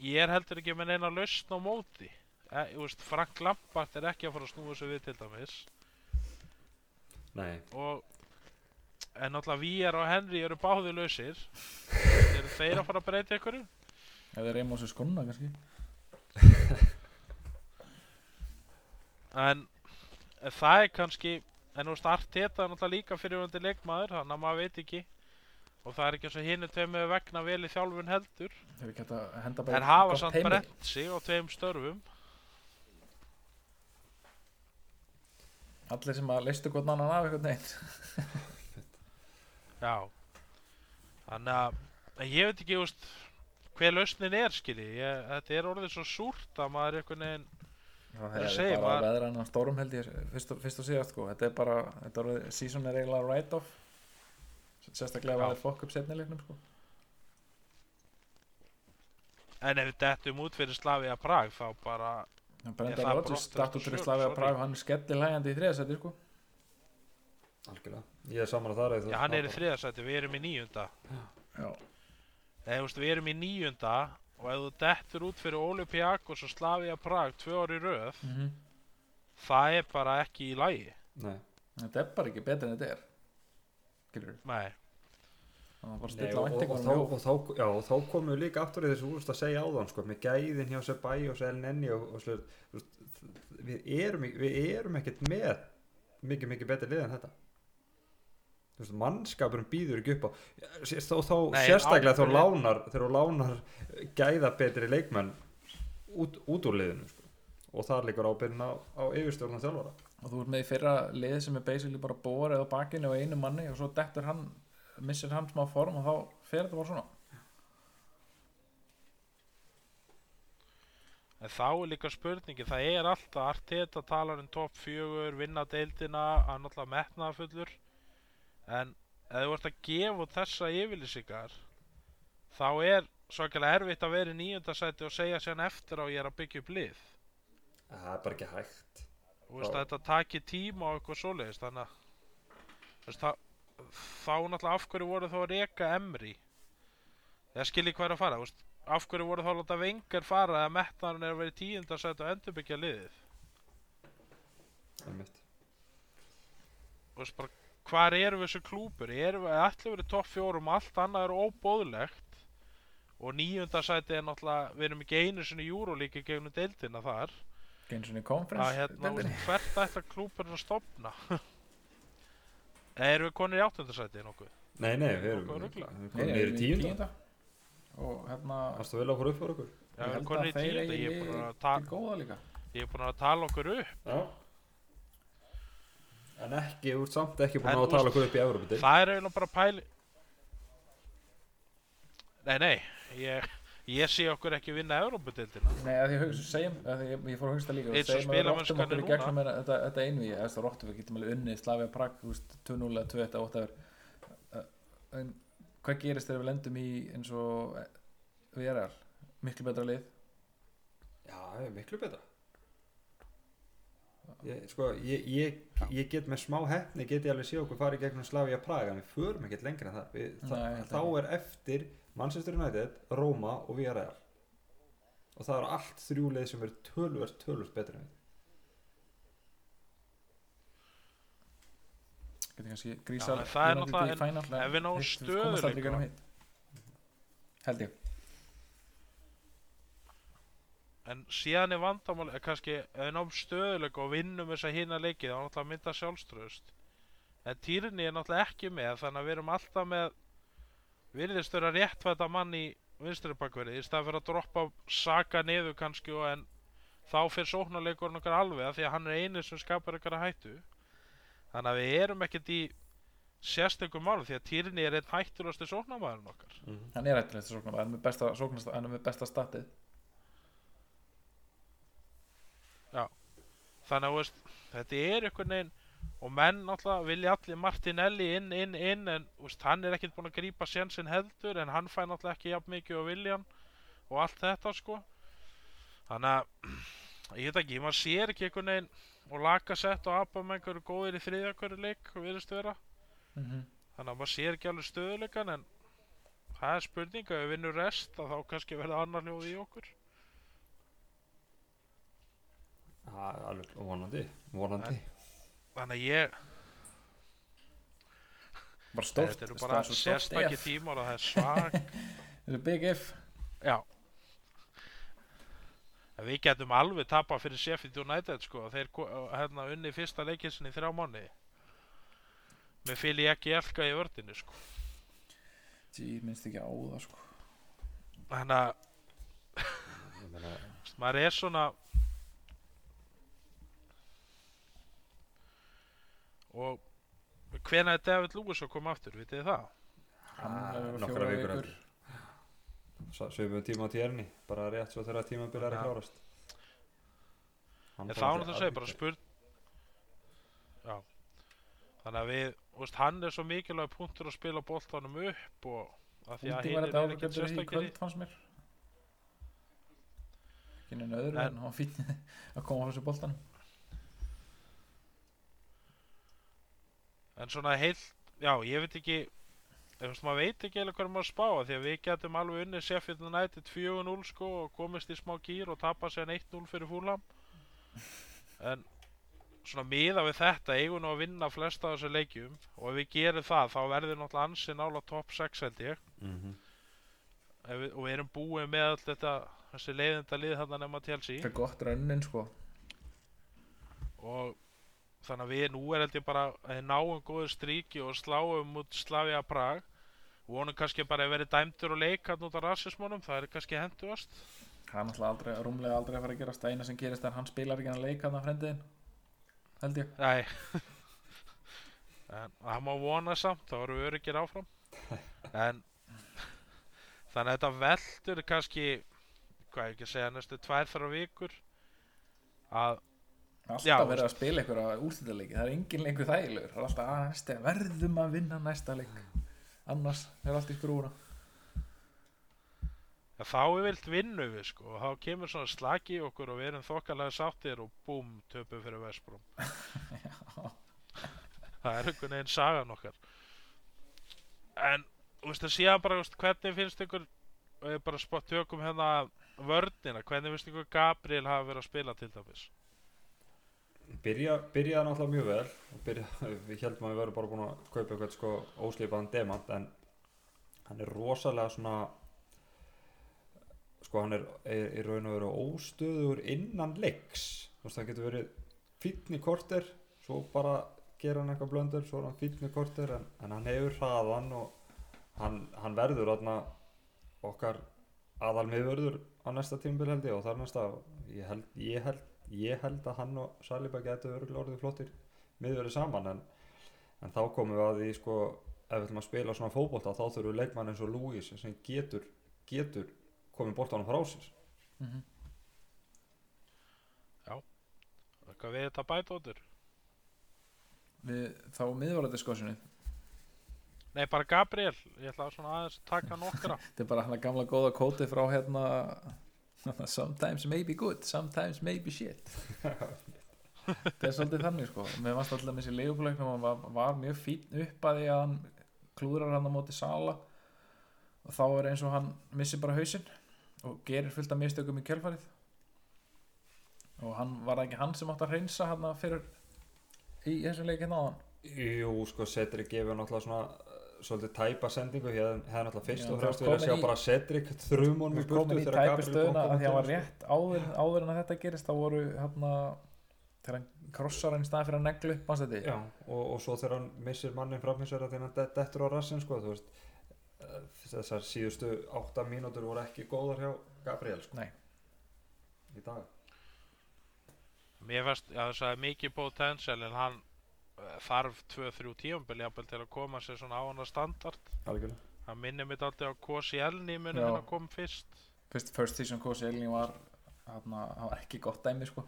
B: ég er heldur ekki með neina lausn á móti. E, veist, Frank Lampart er ekki að fara að snúa sig við til dæmis.
C: Nei,
B: og en náttúrulega Víjar og Henry eru báði lausir. Eru þeir að fara að breyta ykkur
D: ef þeir reyma á sér skonna kannski.
B: En það er kannski en þú Arteta er náttúrulega líka fyrirvændi leikmaður þannig að maður veit ekki. Og það er ekki eins og hinu tveimur vegna vel í þjálfun heldur. En hafa samt sig á tveim störfum.
D: Allir sem að leistu gott annan af einhvern veginn.
B: Já. Þannig að ég veit ekki úst, hver lausnin er skilji. Ég, Þetta er orðið svo súrt að maður er einhvern veginn
D: það er
B: segi,
D: bara
B: maður-
D: veðran á storm held ég fyrst og, fyrst og síðast sko. þetta er bara, þetta er season er eiginlega write-off sérstaklega ef
B: Já.
D: það er fokk upp setni leiknum sko.
B: En ef við dettum út fyrir Slavia Prag þá bara
D: En
B: Er
D: Brenda
B: það
D: Rodgers
B: brott eftir
D: fyrir Slavia. Prag hann er skellir hægandi í þriðasæti sko.
C: algjörlega Ég er saman að það er
B: Já, hann er í þriðasæti, við erum í níunda
D: Já.
B: Þú veist, við erum í níunda og ef þú dettur út fyrir Olympiakos og Slavia Prag tvö orði röð
D: Mhm.
B: það er bara ekki í lagi.
C: Nei,
D: þetta er bara ekki betur en þetta er. Skilur
B: Nei,
C: Nei og, og, og, þá, þá, já, og þá komum við líka aftur í þessu úrst að segja áðan sko, með gæðin hjá Sebæ og El Nenni og, og slur, úst, við, erum, erum ekkert með mikið mikið betur lið en þetta veist, mannskapurum býður ekki upp á þá, þá
B: Nei,
C: sérstaklega þá lánar þegar þú lánar gæða betri leikmenn út, út úr liðinu sko. og það líkur ábyrðin á, á yfirstjórnum þjálfara.
D: Og þú ert með í fyrra lið sem er basically bara borið á bakinu og einu manni og svo dettur hann missir hann smá form og þá fer þetta bara svona.
B: En þá er líka spurningi, það er alltaf Arteta talar um topp fjögur, vinna deildina, hann er alltaf metnaðafullur en ef þú ert að gefa þessa yfirlýsingar þá er svakalega erfitt að vera í níundasæti og segja sér eftir á ég er að byggja upp lið
C: það er bara ekki hægt
B: og veist,
C: Já.
B: þetta taki tíma og eitthvað svoleiðis þannig að þú það, þá náttúrulega af hverju voru þá að reka Emri ég skilji hvað er að fara þú veist, af hverju voru þá að láta vengar fara að metnaðurinn er að vera í tíundasæti og endurbyggja liðið
C: einmitt.
B: Þú veist bara, hvar við þessu klúpur? Erum við allir verið topp fjórum, allt annað er óbóðlegt og níunda sæti er náttúrulega, við erum ekki einu sinni júrólíki gegnum deildina þar.
D: Í
B: að
D: conference
B: hérna, hvert ætla klúpurinn að stopna? *laughs* erum við konir í áttunda sæti nokkuð?
C: nei, nei, við erum, niður í tíunda.
D: og hérna
C: Varstu vel okkur upp fyrir okkur?
B: Já,
D: ég held
B: konir
D: að
B: í
D: þeir eigi til góða líka.
B: Ég er búin að tala okkur upp.
C: Já En ekki, þú ert samt ekki búin
B: En
C: að tala okkur upp í Európa
B: Það er eiginlega bara pæli Nei, nei ég, ég sé okkur ekki vinna Evrópudeildina.
D: Nei, að ég hugsa, segjum, að ég, ég fór að hugsta líka
B: Eins og
D: segjum að við
B: spilamennskan
D: rottum okkur
B: er
D: í gegnum hérna, þetta, þetta eða það rottum við getum alveg unnið Slavia Prag, þú veist, 2-0 eða 2-1 eða 8 en hvað gerist þegar við lendum í eins og erum miklu betra lið?
C: Já, það miklu betra ég, Sko, ég, ég, ég get með smá hefni get ég alveg sé okkur farið gegnum Slavia Praga en við förum ekkert lengra en það við,
D: Nei,
C: það,
D: þetta
C: Þá
D: ekki.
C: er eftir Manchester United, Roma og Villarreal. Og það eru allt þrjú leið sem eru tölvert, tölvert betri en við.
D: Getur kannski grísal
B: en það er náttúrulega- ef við náum stöðugleika-
D: held ég
B: en síðan er vandamál er kannski ef náum stöðuleika og vinnum þess að hina leikið þá náttúrulega mynda sjálfströðust en týrni er náttúrulega ekki með þannig að við erum alltaf með virðist vera réttvæta mann í vinstri bakverði í stað fyrir að droppa saka niður kannski og en þá fyrir sóknarleikurinn okkar alveg af því að hann er eini sem skapar ykkur að hættu. Þannig að við erum ekkert í sérstökum málum því að týrni er einn hættulasti sóknarmæðurinn okkar.
D: Hann er að sókna hann er með besta, sóknast, hann er með besta statið
B: þannig að veist, þetta er einhvern veginn og menn náttúrulega vilja allir Martinelli inn, inn, inn en veist, hann er ekkert búinn að grípa sénsinn heldur en hann fæ náttúrulega ekki jafn mikið á viljan og allt þetta sko. Þannig að ég veit ekki, maður sér ekki einhvern veginn og Lacazette og Abba eru góðir í þriðja hverju leik virðist vera.
D: Mm -hmm.
B: þannig að maður sér ekki alveg stöðuleikan en það er spurning ef við vinnum rest þá kannski verða annar hljóð í okkur
C: Það er alveg vonandi, vonandi.
B: Þannig að ég,
D: bara stórt
B: þetta eru bara sérstakki tímar og það er svag *laughs*
D: þetta er big if.
B: Já. En Við getum alveg tapað fyrir Sheffield United sko. Þeir hérna unni fyrsta leikinn sinni í þrjá mánu Mér fýl ég ekki elka í vördinu sko.
D: Tí, minnst ekki á það sko.
B: Þannig að
C: Ég
B: maður er svona Og hvenær er David Lewis að koma aftur, vitið það?
D: hann
C: Ah, nokkra
D: fjórar
C: vikur
D: vikur.
C: Svöfum tíma á térni bara rétt svo þegar tímabil er
B: Já.
C: að klárast. Hann
B: En
C: bara
B: þá er náttúrulega að segja bara spurn Já. Þannig að við, veist, hann er svo mikilvæg punktur að spila boltanum upp og að því að hinn er ekkert sérstakir í
D: ekki neina öðru
B: En-
D: hann fín *laughs* að koma frá þessu boltan
B: En svona heilt, já, ég veit ekki veist, maður veit ekki eða hvernig maður spáa því að við getum alveg unnið Sheffield United 4-0 sko og komist í smá gýr og tapa sér 1-0 fyrir fúlam en svona miða við þetta eigum nú að vinna flesta af þessu leikjum og ef við gerum það þá verður náttúrulega ansi nála top 6 held ég.
C: Mhm.
B: Ef við, og við erum búið með allt þetta þessi leiðinda lið þarna nema Chelsea.
D: Það er gott rönnin sko.
B: Og þannig að við nú er held ég bara að við náum góðu stríki og sláum út Slavia Prag. Vonum kannski bara að verið dæmdur og leik hann út af rassismónum, það er kannski henduast
D: það er náttúrulega aldrei, rúmlega aldrei að fara að gerast það eina sem gerist er að hann spilar ekki hann leik hann að frendiðin held ég.
B: Nei. *laughs* En það má vona samt, þá erum við öryggir áfram. En *laughs* þannig að þetta veldur kannski hvað ég ekki að segja, næstu tvær þar vikur að
D: alltaf verið að spila einhverja úrstættarleiki það er engin lengur þægilegur. Það er alltaf að næsta, verðum að vinna næsta leik. Annars er allt í skrúna
B: Ja, þá er vilt vinnu við sko. Og þá kemur svona slaki í okkur og við erum þokkalega sáttir og búm, töpum fyrir Vestbróm *laughs* það er einhvern veginn sagan okkar. En, þú veist að síðan bara, veist, hvernig finnst ykkur og ég bara spott tökum hérna vörnina, hvernig finnst ykkur Gabriel hafa verið að spila til dæmis
C: Byrja, byrjaði náttúrulega mjög vel byrja, við heldum að við verðum bara búin að kaupa eitthvað sko óslipaðan demant en hann er rosalega svona sko hann er, í raun og veru óstöður innan leiks. Þú veist það getur verið fínn í korter svo bara gera hann eitthvað blöndur svo er hann fínn í korter en, en hann hefur hraðan og hann, hann verður þarna okkar aðal miðvörður á næsta tímabil held ég og þar næsta ég held, ég held ég held að hann og Saliba getur örgulega orðið flottir miðverið saman en, en þá komum við að því sko ef við ætlum að spila svona fótbolta þá þurfum við leikmann eins og Lewis sem getur, getur komið boltanum frá sér.
D: Mm -hmm.
B: eitthvað við þetta bæta ótur
D: við, þá miðvarandi skosinu
B: nei, bara Gabriel, ég ætla svona aðeins að taka nokkra. *laughs*
D: Þetta er bara hann að gamla góða kóti frá hérna *laughs* sometimes may be good, sometimes may be shit. *laughs* Þetta er svolítið þannig sko. Mér varst alltaf með þessi leifupleiknum hann var, var mjög fín upp að því að hann klúðrar hann á móti Sala. Og þá er eins og hann missi bara hausinn og gerir fullt af mistökum í kjölfarið. Og hann var það ekki hann sem átt að hreinsa hann fyrir í þessum leik hérna áðan?
C: Jú, sko, Cedric gefur náttúrulega svona svolítið tæpa sendingu hér hefði náttúrulega fyrst
D: Já,
C: og fremst
D: ert
C: verið að sjá
D: í-
C: bara Cedric þrumun
D: Þú
C: í burtu þegar Gabriel
D: stöðuna
C: kom
D: að því að hann var rétt áður, áður en að þetta gerist þá voru hérna þegar hann krossar hann í stað fyrir að neglu upp
C: Já, og, og svo þegar hann missir mannin framhinsverða þegar hann det- dettur á rassin sko, þú veist uh, þessar síðustu átta mínútur voru ekki góðar hjá Gabriel sko,
D: Nei,
C: í dag.
B: Mér fannst, já það sagði mikið potential en hann þarf 2-3 tíumbil jafnvel til að koma sér svona á hana standard.
C: Algjörlega.
B: Hann minnir mitt alltaf á Kosi Elni muni
D: Já.
B: þegar hann kom fyrst.
D: Fyrst first season Kosi Elni var hann var ekki gott dæmi sko.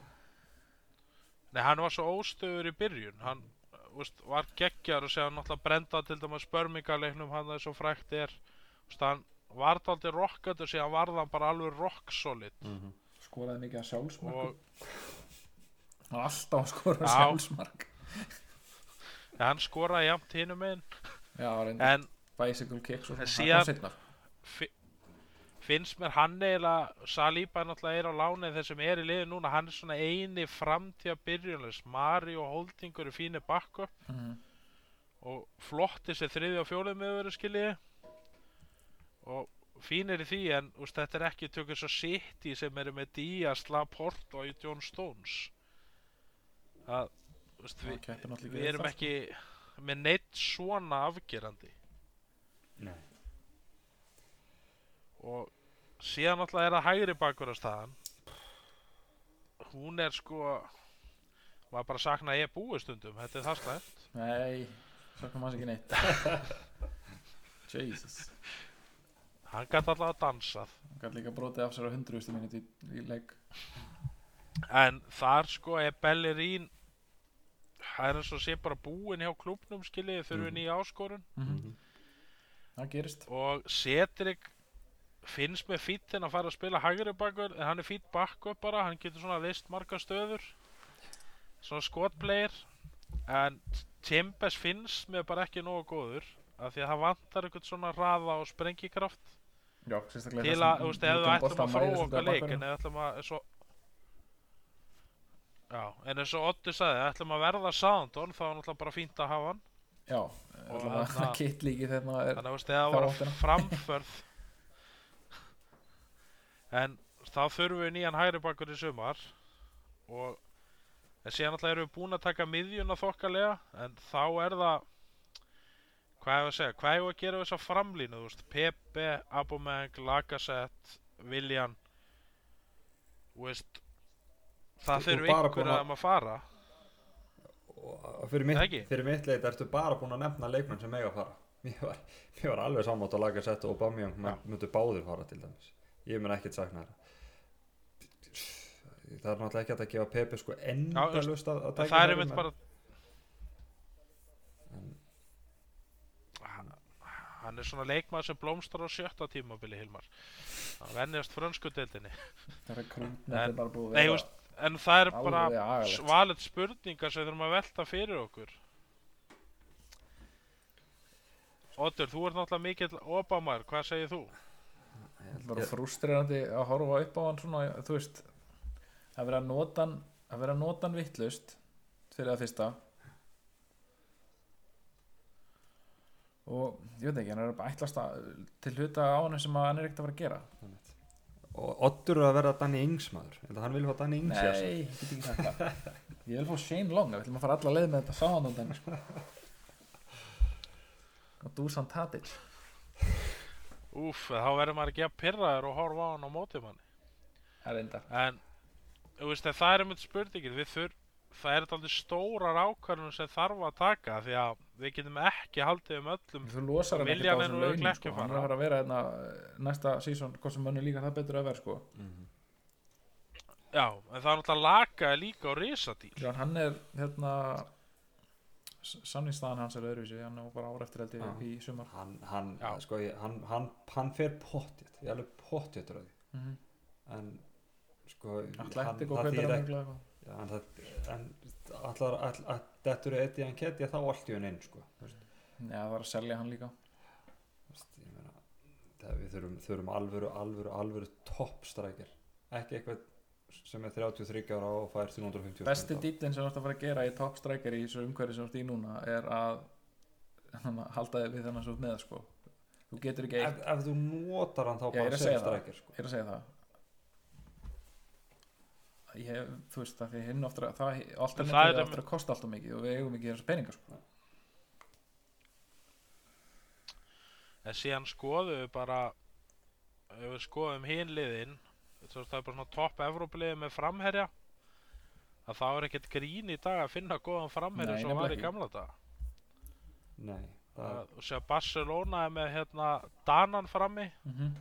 B: Nei, hann var svo óstöður í byrjun. Hann uh, veist, var geggjar og segja hann náttúrulega brenda til dæmis spörmingaleiknum hann það er svo frækt er. Veist, hann var það aldrei rockandi og síðan var hann bara alveg rock solid.
C: Mm -hmm.
D: skoraði mikið að sjálfsmark.
B: Og
D: alltaf að skora
B: Já.
D: sjálfsmark
B: ja, hann skoraði jafnt hinum einn
D: Já, reyndar
B: en En síðan- finnst mér hann eiginlega Saliba náttúrulega er á láni þeir sem er í liði núna hann er svona eini framtíða byrjunlegs Mari og Holdingur er fínir backup.
D: Mhm.
B: og flotti sér þriði og fjólið með verið skiljiði og fínir í því en úst, þetta er ekki tökur svo City sem eru með Díaz, Laporte og John Stones. Að úst,
D: Það
B: við, erum ekki með neitt svona afgerandi.
C: Nei.
B: Og síðan náttúrulega er það hægri bakur á staðan. Hún er sko maður bara sakna að ég búi stundum. Þetta er það slæmt.
D: Nei, söknum hans ekki neitt. *laughs* Jesus.
B: Hann gæti alltaf að dansað
D: Hann gæti líka brotið af sér á hundruðustu mínúti í, í leik.
B: En þar sko er Bellerín það er eins og sé bara búin hjá klubnum skiljiði þurfi
C: Mhm.
B: nýja áskorun.
D: Mhm. Það gerist.
B: Og Cedric finnst með fýttin að fara að spila hægri bakur en hann er fýtt backup bara hann getur svona list marga stöður. Svona skotplegir en Timbers finnst mér bara ekki nógu góður af því að það vantar eitthvað svona hraða og sprengikraft.
D: Já, sérstaklega
B: til að, þú veist, ef við ætlum að þróa okkar leik en ef við ætlum að svo Já, en eins og Oddur sagði, ætlum að verða Soundon þá er náttúrulega bara fínt að hafa hann.
D: Já,
B: Og
D: allavega
B: þarna- *laughs*
D: kitt líki þegar maður er
B: Þannig að það var framförð *laughs* En þá þurfum við nýjan hægri bakur í sumar. Og En síðan alltaf erum við búin að taka miðjuna þokkalega En þá er það Hvað hefur að segja, hvað hefur að gera við þessa framlínu, þú veist? Pepe, Abomeng, Lacazette, Willian. Þú veist Það einhverja
C: búin að-
B: að maður fara.
C: Og fyrir mitt, fyrir mitt leit ertu bara búin að nefna leikmenn sem eiga að fara. Mér var, mér var alveg samátt að laga sett og Bamjang myndu báðir fara til dæmis. Ég mun ekkert sakna þeirra. Það er náttúrulega ekki að gefa Pepe sko endalust að, að
B: En
C: tækja
B: það er
C: um,
B: einmitt bara
C: en-
B: hann, hann er svona leikmaður sem blómstrar á sjötta tímabili Hilmar. Hann vennjast frönsku deildinni.
D: Það er Þetta er bara búið að
B: Nei,
D: vera
B: veist, en það er bara svalit spurningar sem þurfum að velta fyrir okkur. Oddur, þú ert náttúrulega mikill Obamar, hvað segir þú?
D: Það er bara frústrerandi að horfa upp á hann svona, þú veist að vera að nota hann að vera að nota hann vittlust fyrir það fyrsta. Og ég veit ekki, hann er bara ætlast að, til hluta á hann sem að hann er ekkert að fara að gera
C: og er að vera Danny Ings maður. En hann vil fá Danny Ings.
D: Nei, ég get ekki það. Ég vil fá Shane Long, við ætlum að fara alla leið með þetta sáðan sko. og Dusan Tadic.
B: Úf, þá verður maður ekki að pyrraður og horfa á hann á móti manni.
D: Það er enda
B: En, þú veist, það er einmitt spurningin. Við þurr, það er þetta stórar ákvarðunum sem þarf að taka því að við getum ekki haldið um öllum
D: Þú losar hann ekkert á
B: er
D: þessum
B: örugglega
D: sko. Hann er
B: fara.
D: að vera hérna eh, næsta sísón, hvort sem mönnum líka það betur að vera sko.
C: Mhm.
B: Já, en það er náttúrulega laka líka á risadýr
D: Já, hann er hérna samningsstaðan hans er öðruvísi hann er bara ára eftir held ég
C: Já.
D: í sumar
C: hann, hann, sko, ég, hann, hann, hann fer pottjött ég er alveg pottjött rauði
D: mm -hmm.
C: en sko
D: og
C: það þýðir
D: er
C: ekki- en allar, all, all, þetta eru hann ketja þá allt í hann inn, sko.
D: Já, það var að selja hann líka
C: meina, það, við þurfum, þurfum alvöru, alvöru, alvöru toppstrækir ekki eitthvað sem er 33 ára og fær 350
D: besti dýtlinn sem þú ert að fara að gera í top striker í þessu umhverfi sem þú ert í núna er að halda þig við þennan svo með sko. þú getur ekki
C: ef,
D: eitt
C: ef þú notar hann þá
D: Já,
C: bara sem strækir sko.
D: ég er að segja það ég, þú veist það því hinn ofta það,
B: það er
D: ofta að kosta alltaf mikið og við eigum ekki þessu peninga sko.
B: En síðan skoðum við bara ef við skoðum hinn liðin það er bara svona topp Evrópuliði með framherja að þá er ekkert grín í dag að finna góðan framherja sem var í gamla dag
C: nei, það
B: að, og sér Barcelona er með hérna Danan frammi
D: mm -hmm.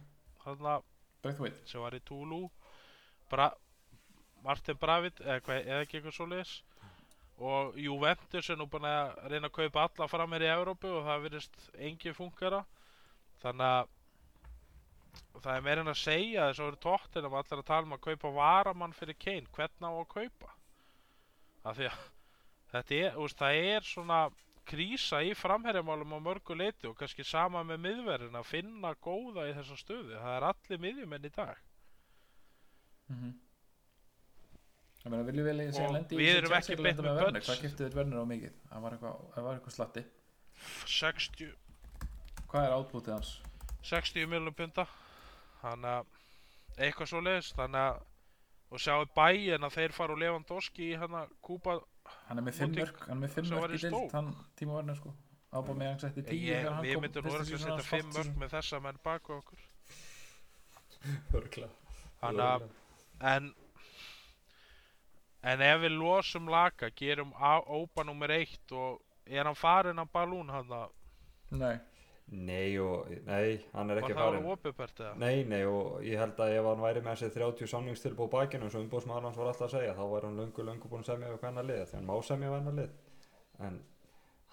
B: hérna, sem var í Toulouse Bra Martin Bravid eða, eða ekki eitthvað svoleiðis. Og Juventus er nú búin að reyna að kaupa alla framherja í Evrópu og það virðist engi funkara þannig að það er meira en að segja þess að eru tóttinum allir að tala um að kaupa varamann fyrir Kane, hvernig á að kaupa? Af því að þetta er, veist, það er svona krísa í framherjamálum á mörgu leiti og kannski sama með miðverðin að finna góða í þessa stöðu. Það er allir miðjumenn í dag.
D: Mm -hmm. Ég meina viljum við segja
B: Og
D: lendi
B: við erum ekki beint með
D: Werner hvað kiptið þið Werner á mikið? Það var eitthvað, það var eitthvað slatti.
B: 60,
D: hvað er átbútið hans?
B: 60 miljonum punta. Þannig að eitthvað svo leiðis þannig að og sjáu bæinn að þeir fara úr Lewandowski í hana Kúpa
D: hann er með fimm
B: Móti-
D: mörg hann er með fimm
B: sem var
D: mörg
B: í
D: í dild
B: Stoke.
D: hann tíma Werner sko. Ábúið með hann setti tíu
B: ég,
D: þegar hann
B: við
D: kom
B: myndum
D: fyrsta
B: örugglega
D: season
B: setja
D: hans,
B: 5
D: fast
B: mörg
D: season.
B: með þessa menn baku okkur.
C: Örgla.
B: þannig að en en ef við losum Laka gerum á- Ópa nummer 1 og er hann farin af Balún hann að
D: nei.
C: Nei og nei, hann er
B: var
C: ekki
B: það
C: farin
B: eða?
C: Nei, nei og ég held að ef hann væri með þessi 30 samningstilbúð bækinu eins og umbúðsmaður hans var alltaf að segja þá væri hann löngu löngu búin að semja við hvenna lið því hann má semja við hvenna lið. En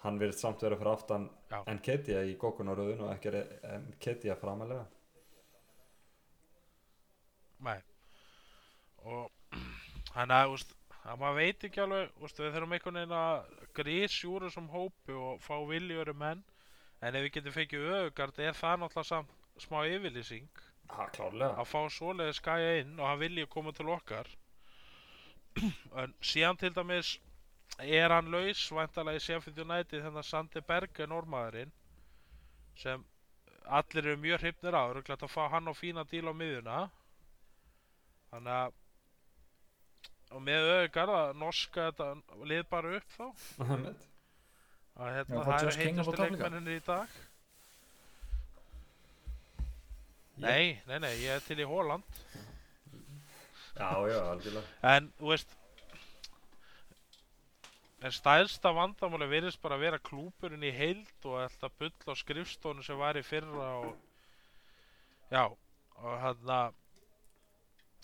C: hann virðist samt vera fyrir aftan
B: Já.
C: en Ketja í gókunaröðun og ekki en Ketja framalega
B: Nei. Og *clears throat* hann að, úst, að maður veit ekki alveg, úst, við þurfum einhvern veginn að grísjúra sem hópi og fá viljöru menn. En ef við getum fengið öðugard er það náttúrulega samt smá yfirlýsing?
C: Ha,
B: að fá svoleiði skæja inn og hann vilji koma til okkar. *clears throat* En síðan til dæmis er hann laus væntalega í Sheffield United þennan Sandi Berge normaðurinn sem allir eru mjög hrifnir á röglega að fá hann á fína díl á miðjuna. Þannig að og með auðvitað að norska þetta lið bara upp þá. Að hérna, það eru
D: líka.
B: leikmenninir í dag. Nei, nei, nei, ég er til í Holland.
C: Já, já, algjörlega.
B: En, þú veist En stærsta vandamáli virðist bara að vera klúpurinn í heild og alltaf bull á skrifstónu sem var í fyrra og já, og hann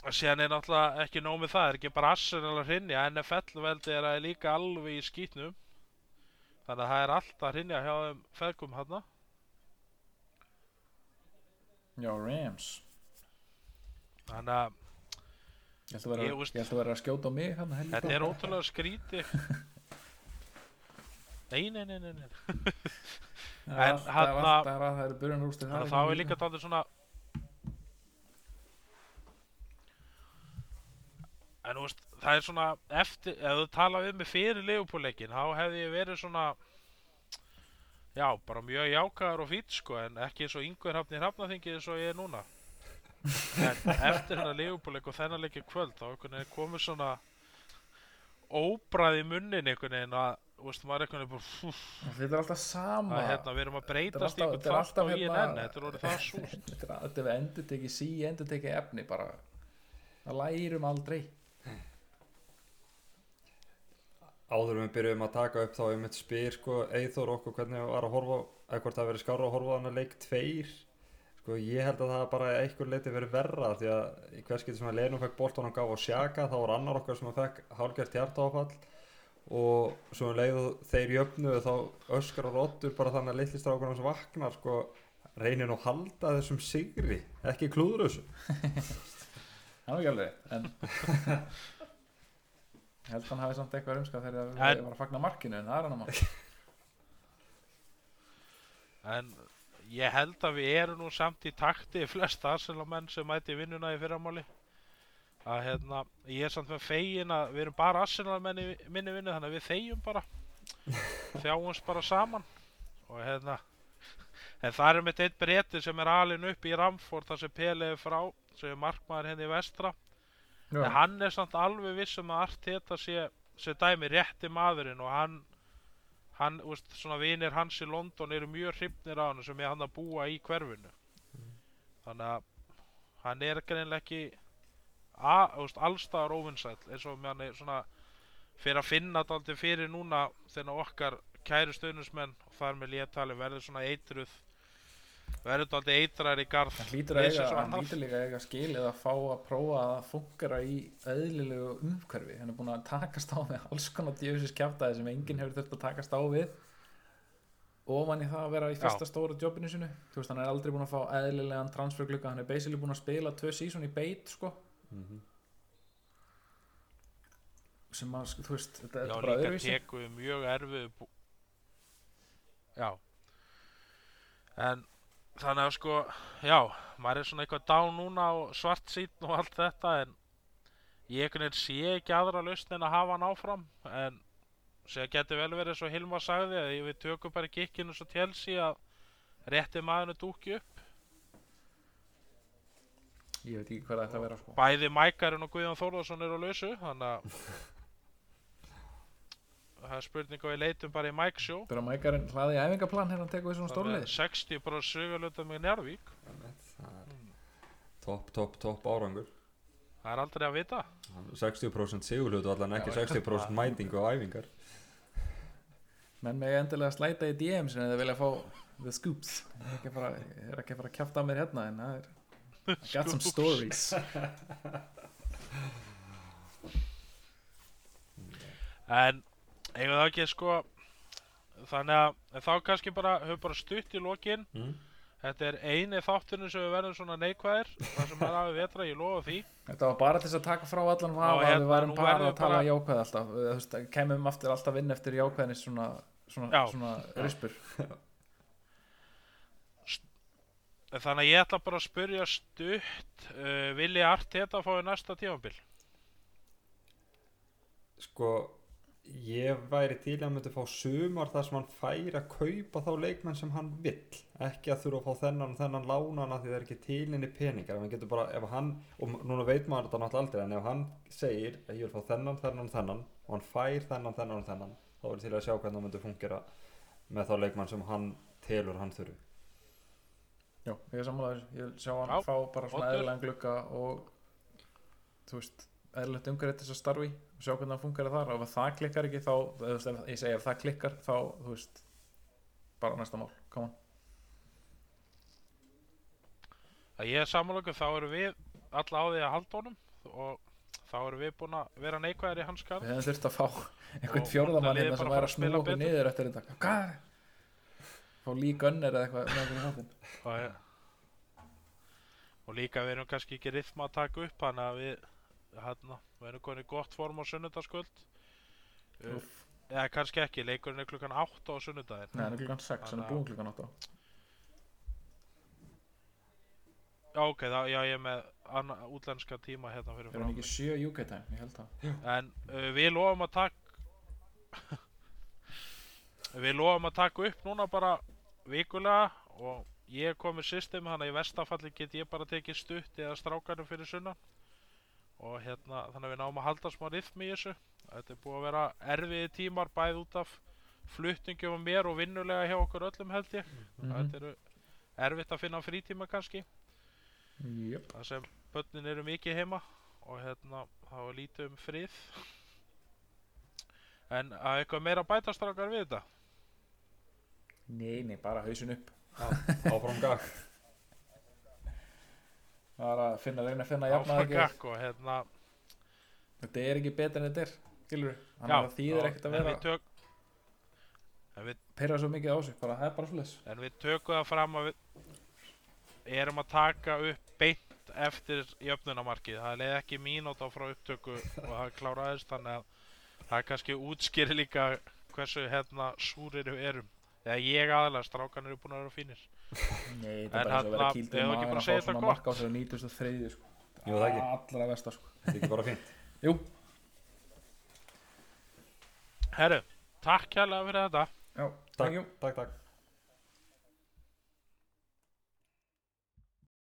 B: að síðan er náttúrulega ekki nóg með það, er ekki bara Arsenal að hrinja, NFL veldi er að líka alveg í skýtnum þannig að það er allt að hrinja hjá þeim feðgum hann
D: já Rams.
B: Þannig að
D: ég held að held að vera að skjóta á mig hann
B: Þetta er ótrúlega skríti *laughs* Nei, nei, nei, nei, nei.
D: en
B: en
D: það er
B: hann að-
D: alltaf að það eru byrjun úrslit
B: Þannig að þá er líka dálítið svona En veist, það er svona eftir, ef þú tala við mig fyrir Leopoldleikin, þá hefði ég verið svona Já, bara mjög jákaður og fýtt sko, en ekki eins og yngver hafni hrafnaþingi eins og ég er núna. En eftir hennar Leopoldleik og þennan leik í kvöld, þá komur svona óbræð í munnin einhvern veginn að, veist, fúf,
D: þetta er alltaf sama.
B: Að hérna, við erum að breytast
D: er
B: þátt á INN,
D: hérna-
B: þetta er orðið það súst *laughs*
D: þetta er- þetta er endur tekið sí endur tekið efni bara. Það lærum aldrei
C: Áður við byrjuðum að taka upp þá ég mitt spyr sko Eithor okkur hvernig var að horfa hvort það verið skára að horfa að leik tveir. Sko ég held að það bara einhver leiti verið verra því að í hvers getur sem að Lenum fekk boltan og gaf á sjaka þá var annar okkar sem að fekk hálgert hjartáfall og svo um leið og þeir jöfnuðu þá öskar og rottur bara þannig að litlistrákunum sem vaknar sko reynir nú að halda þessum sigri ekki klúður þessu *laughs*
D: það er ekki alveg en *laughs* ég held að hann hafi samt eitthvað rumska þegar við var að fagna markinu en það er hann að mark
B: En ég held að við erum nú samt í takti flest Arsenal menn sem mæti í vinnuna í fyrramáli að hérna, ég er samt með fegin að við erum bara Arsenal menn í minni vinnu þannig að við þegjum bara. *laughs* Þjáumst bara saman. Og hérna en það er mitt einn breyti sem er alin upp í Ramford þar sem Pele er frá sem er markmaður henni í vestra en hann er samt alveg vissum að Arteta sé, sé dæmi rétti maðurinn og hann hann, úst, svona vinir hans í London eru mjög hrifnir á hann sem er hann að búa í hverfinu. Þannig að hann er greinlega ekki a- þú veist, allstaðar óvinnsæll eins og hann er svona fyrir að finna þetta fyrir núna þegar okkar kæru stöðnusmenn og þar með léttali verður svona eitruð verður þetta eitrar í garð.
D: Hann hlýtur
B: og
D: líka að eiga skilið að fá að prófa að það funkara í eðlilegu umhverfi. Hann er búin að takast á með alls konar djöfisins kjaftaði sem enginn hefur þurft að takast á við ofan í það að vera í fyrsta stóra jobbinu sinu þú veist hann er aldrei búin að fá eðlilegan transferglugga. Hann er basically búin að spila tvö season í beit sko.
C: Mhm.
D: sem að þú veist þetta,
B: Já,
D: er bara
B: líka
D: öðruvísi.
B: teku við mjög erfið bú... Já. En þannig að sko Já, maður er svona eitthvað dán núna og svart sín og allt þetta en ég einhvern veginn sé ekki aðra lausn en að hafa hann áfram. En sem getur vel verið svo Hilmar sagði að við tökum bara kikkinu svo tjelsi að rétti maðurinn dúkki upp.
D: Ég veit ekki hvað það að vera sko.
B: Bæði Mækarinn og Guðjón Þórðarsson eru á lausu þannig að *laughs* það er spurning og við leitum bara í Mike Show.
D: Þegar Mækarinn hlaði í æfingaplan hérna hann tekur við svona stórlið
B: 60 bara sögulöta með
C: það er topp, topp, topp árangur.
B: Það er aldrei að vita.
C: 60% sigurhlutu allan ekki
D: Já,
C: 60% mætingu og æfingar.
D: Menn með endilega slæta í DM sem þeir vilja fá the scoops. Ég er ekki að fara, ég er ekki að, fara að kjafta á mér hérna en það er I got some stories. *laughs*
B: En eigum það ekki sko þannig að þá kannski bara höfum bara stutt í lokin.
C: Mm?
B: þetta er eini þátturinn sem við verðum svona neikvæðir það sem er aðeins vetra, ég lofa því.
D: Þetta var bara til þess að taka frá allan vafa að
B: hérna,
D: við værum bara að tala
B: bara-
D: jákvæð alltaf. Þú veist, kemum aftur alltaf inn eftir jákvæðnis svona, svona,
B: Já.
D: svona rispur.
B: Þannig að ég ætla bara að spyrja stutt uh, vilji Arteta fái næsta tífambil
C: sko ég væri til að myndi fá sumar þar sem hann fær að kaupa þá leikmenn sem hann vill. Ekki að þurfa að fá þennan og þennan lánana því það er ekki tilinni peningar. Ef hann getur bara, ef hann, og núna veit maður þetta náttúrulega aldrei, en ef hann segir að ég vil fá þennan, þennan, þennan og hann fær þennan, þennan og þennan þá er til að sjá hvernig það myndi fungera með þá leikmenn sem hann telur hann þurfi.
D: Já, ég er sammálaður, ég vil sjá hann
B: Já,
D: fá bara svona eðlilegan glugga og þú veist, eðlilegt umhverfið til þess að starfi og sjá hvernig hann funkar þar. Og ef það klikkar ekki þá, ég segi ef það klikkar þá, þú veist bara næsta mál, come on.
B: Að ég er samanlöku þá erum við alla á því að halda honum og þá erum við búin að vera neikvæðir í hans garð
D: Við hefum þurft að fá einhvern fjórðamann hérna sem væri að
B: að
D: snúa okkur niður eftir þetta. Hvað? Er Fá Lee Gunner eða eitthvað
B: og, ja. og líka við erum kannski ekki rithma að taka upp þannig að við hérna, við erum konið gott form á sunnudagskvöld. Uh, eða kannski ekki, leikurinn er klukkan 8 á sunnudaginn.
D: Nei, hann er klukkan 6, hann er
B: Þannig að-
D: búinn klukkan 8
B: já ok, þá, já ég er með anna, útlenska tíma hérna fyrir
D: Er hann
B: fram
D: ekki 7 UK time, ég held það. *laughs*
B: En uh, við lofum að taka *laughs* við lofum að taka upp núna bara vikulega og ég er komið system þannig að í vestafalli get ég bara tekið stutt eða strákanum fyrir sunnan og hérna þannig að við náum að halda smá rithmi í þessu. Þetta er búið að vera erfiði tímar bæð út af flutningum og mér og vinnulega hjá okkur öllum held ég.
D: Mhm.
B: þetta eru erfitt að finna frítíma kannski.
D: Jöp
B: þar sem börnin eru mikið heima og hérna þá er lítið um frið. En að eitthvað meira bætastrákar við þetta?
D: Nei, nei, bara hausin upp.
C: Áfram gag
D: Það er að finna, reyna að finna
B: og hérna
D: Þetta er ekki betur en þetta er Skilur Þannig að þýðir
B: já,
D: ekkert að vera
B: tök, en, við,
D: Perra svo mikið á sig, bara það er bara svoleiðis.
B: en við tökum það fram að við erum að taka upp beint eftir jöfnunamarkið það leið ekki mínúta frá upptöku og það kláraðist þannig að það kannski útskýri líka hversu hérna súrir við erum. Eða ég aðalega, strákan eru búin að vera fínir.
D: Nei, þetta er bara eins og að vera kýldur í
B: við ekki
D: magan
B: bara
D: að
B: að segja
D: fá svona
B: þetta
D: mark á sér 93 sko.
C: Jú, það ekki.
D: Allra versta sko.
C: Þetta er ekki bara fínt *laughs*
D: Jú,
B: Herru, takk kærlega fyrir þetta.
D: já,
C: Takk, takk, takk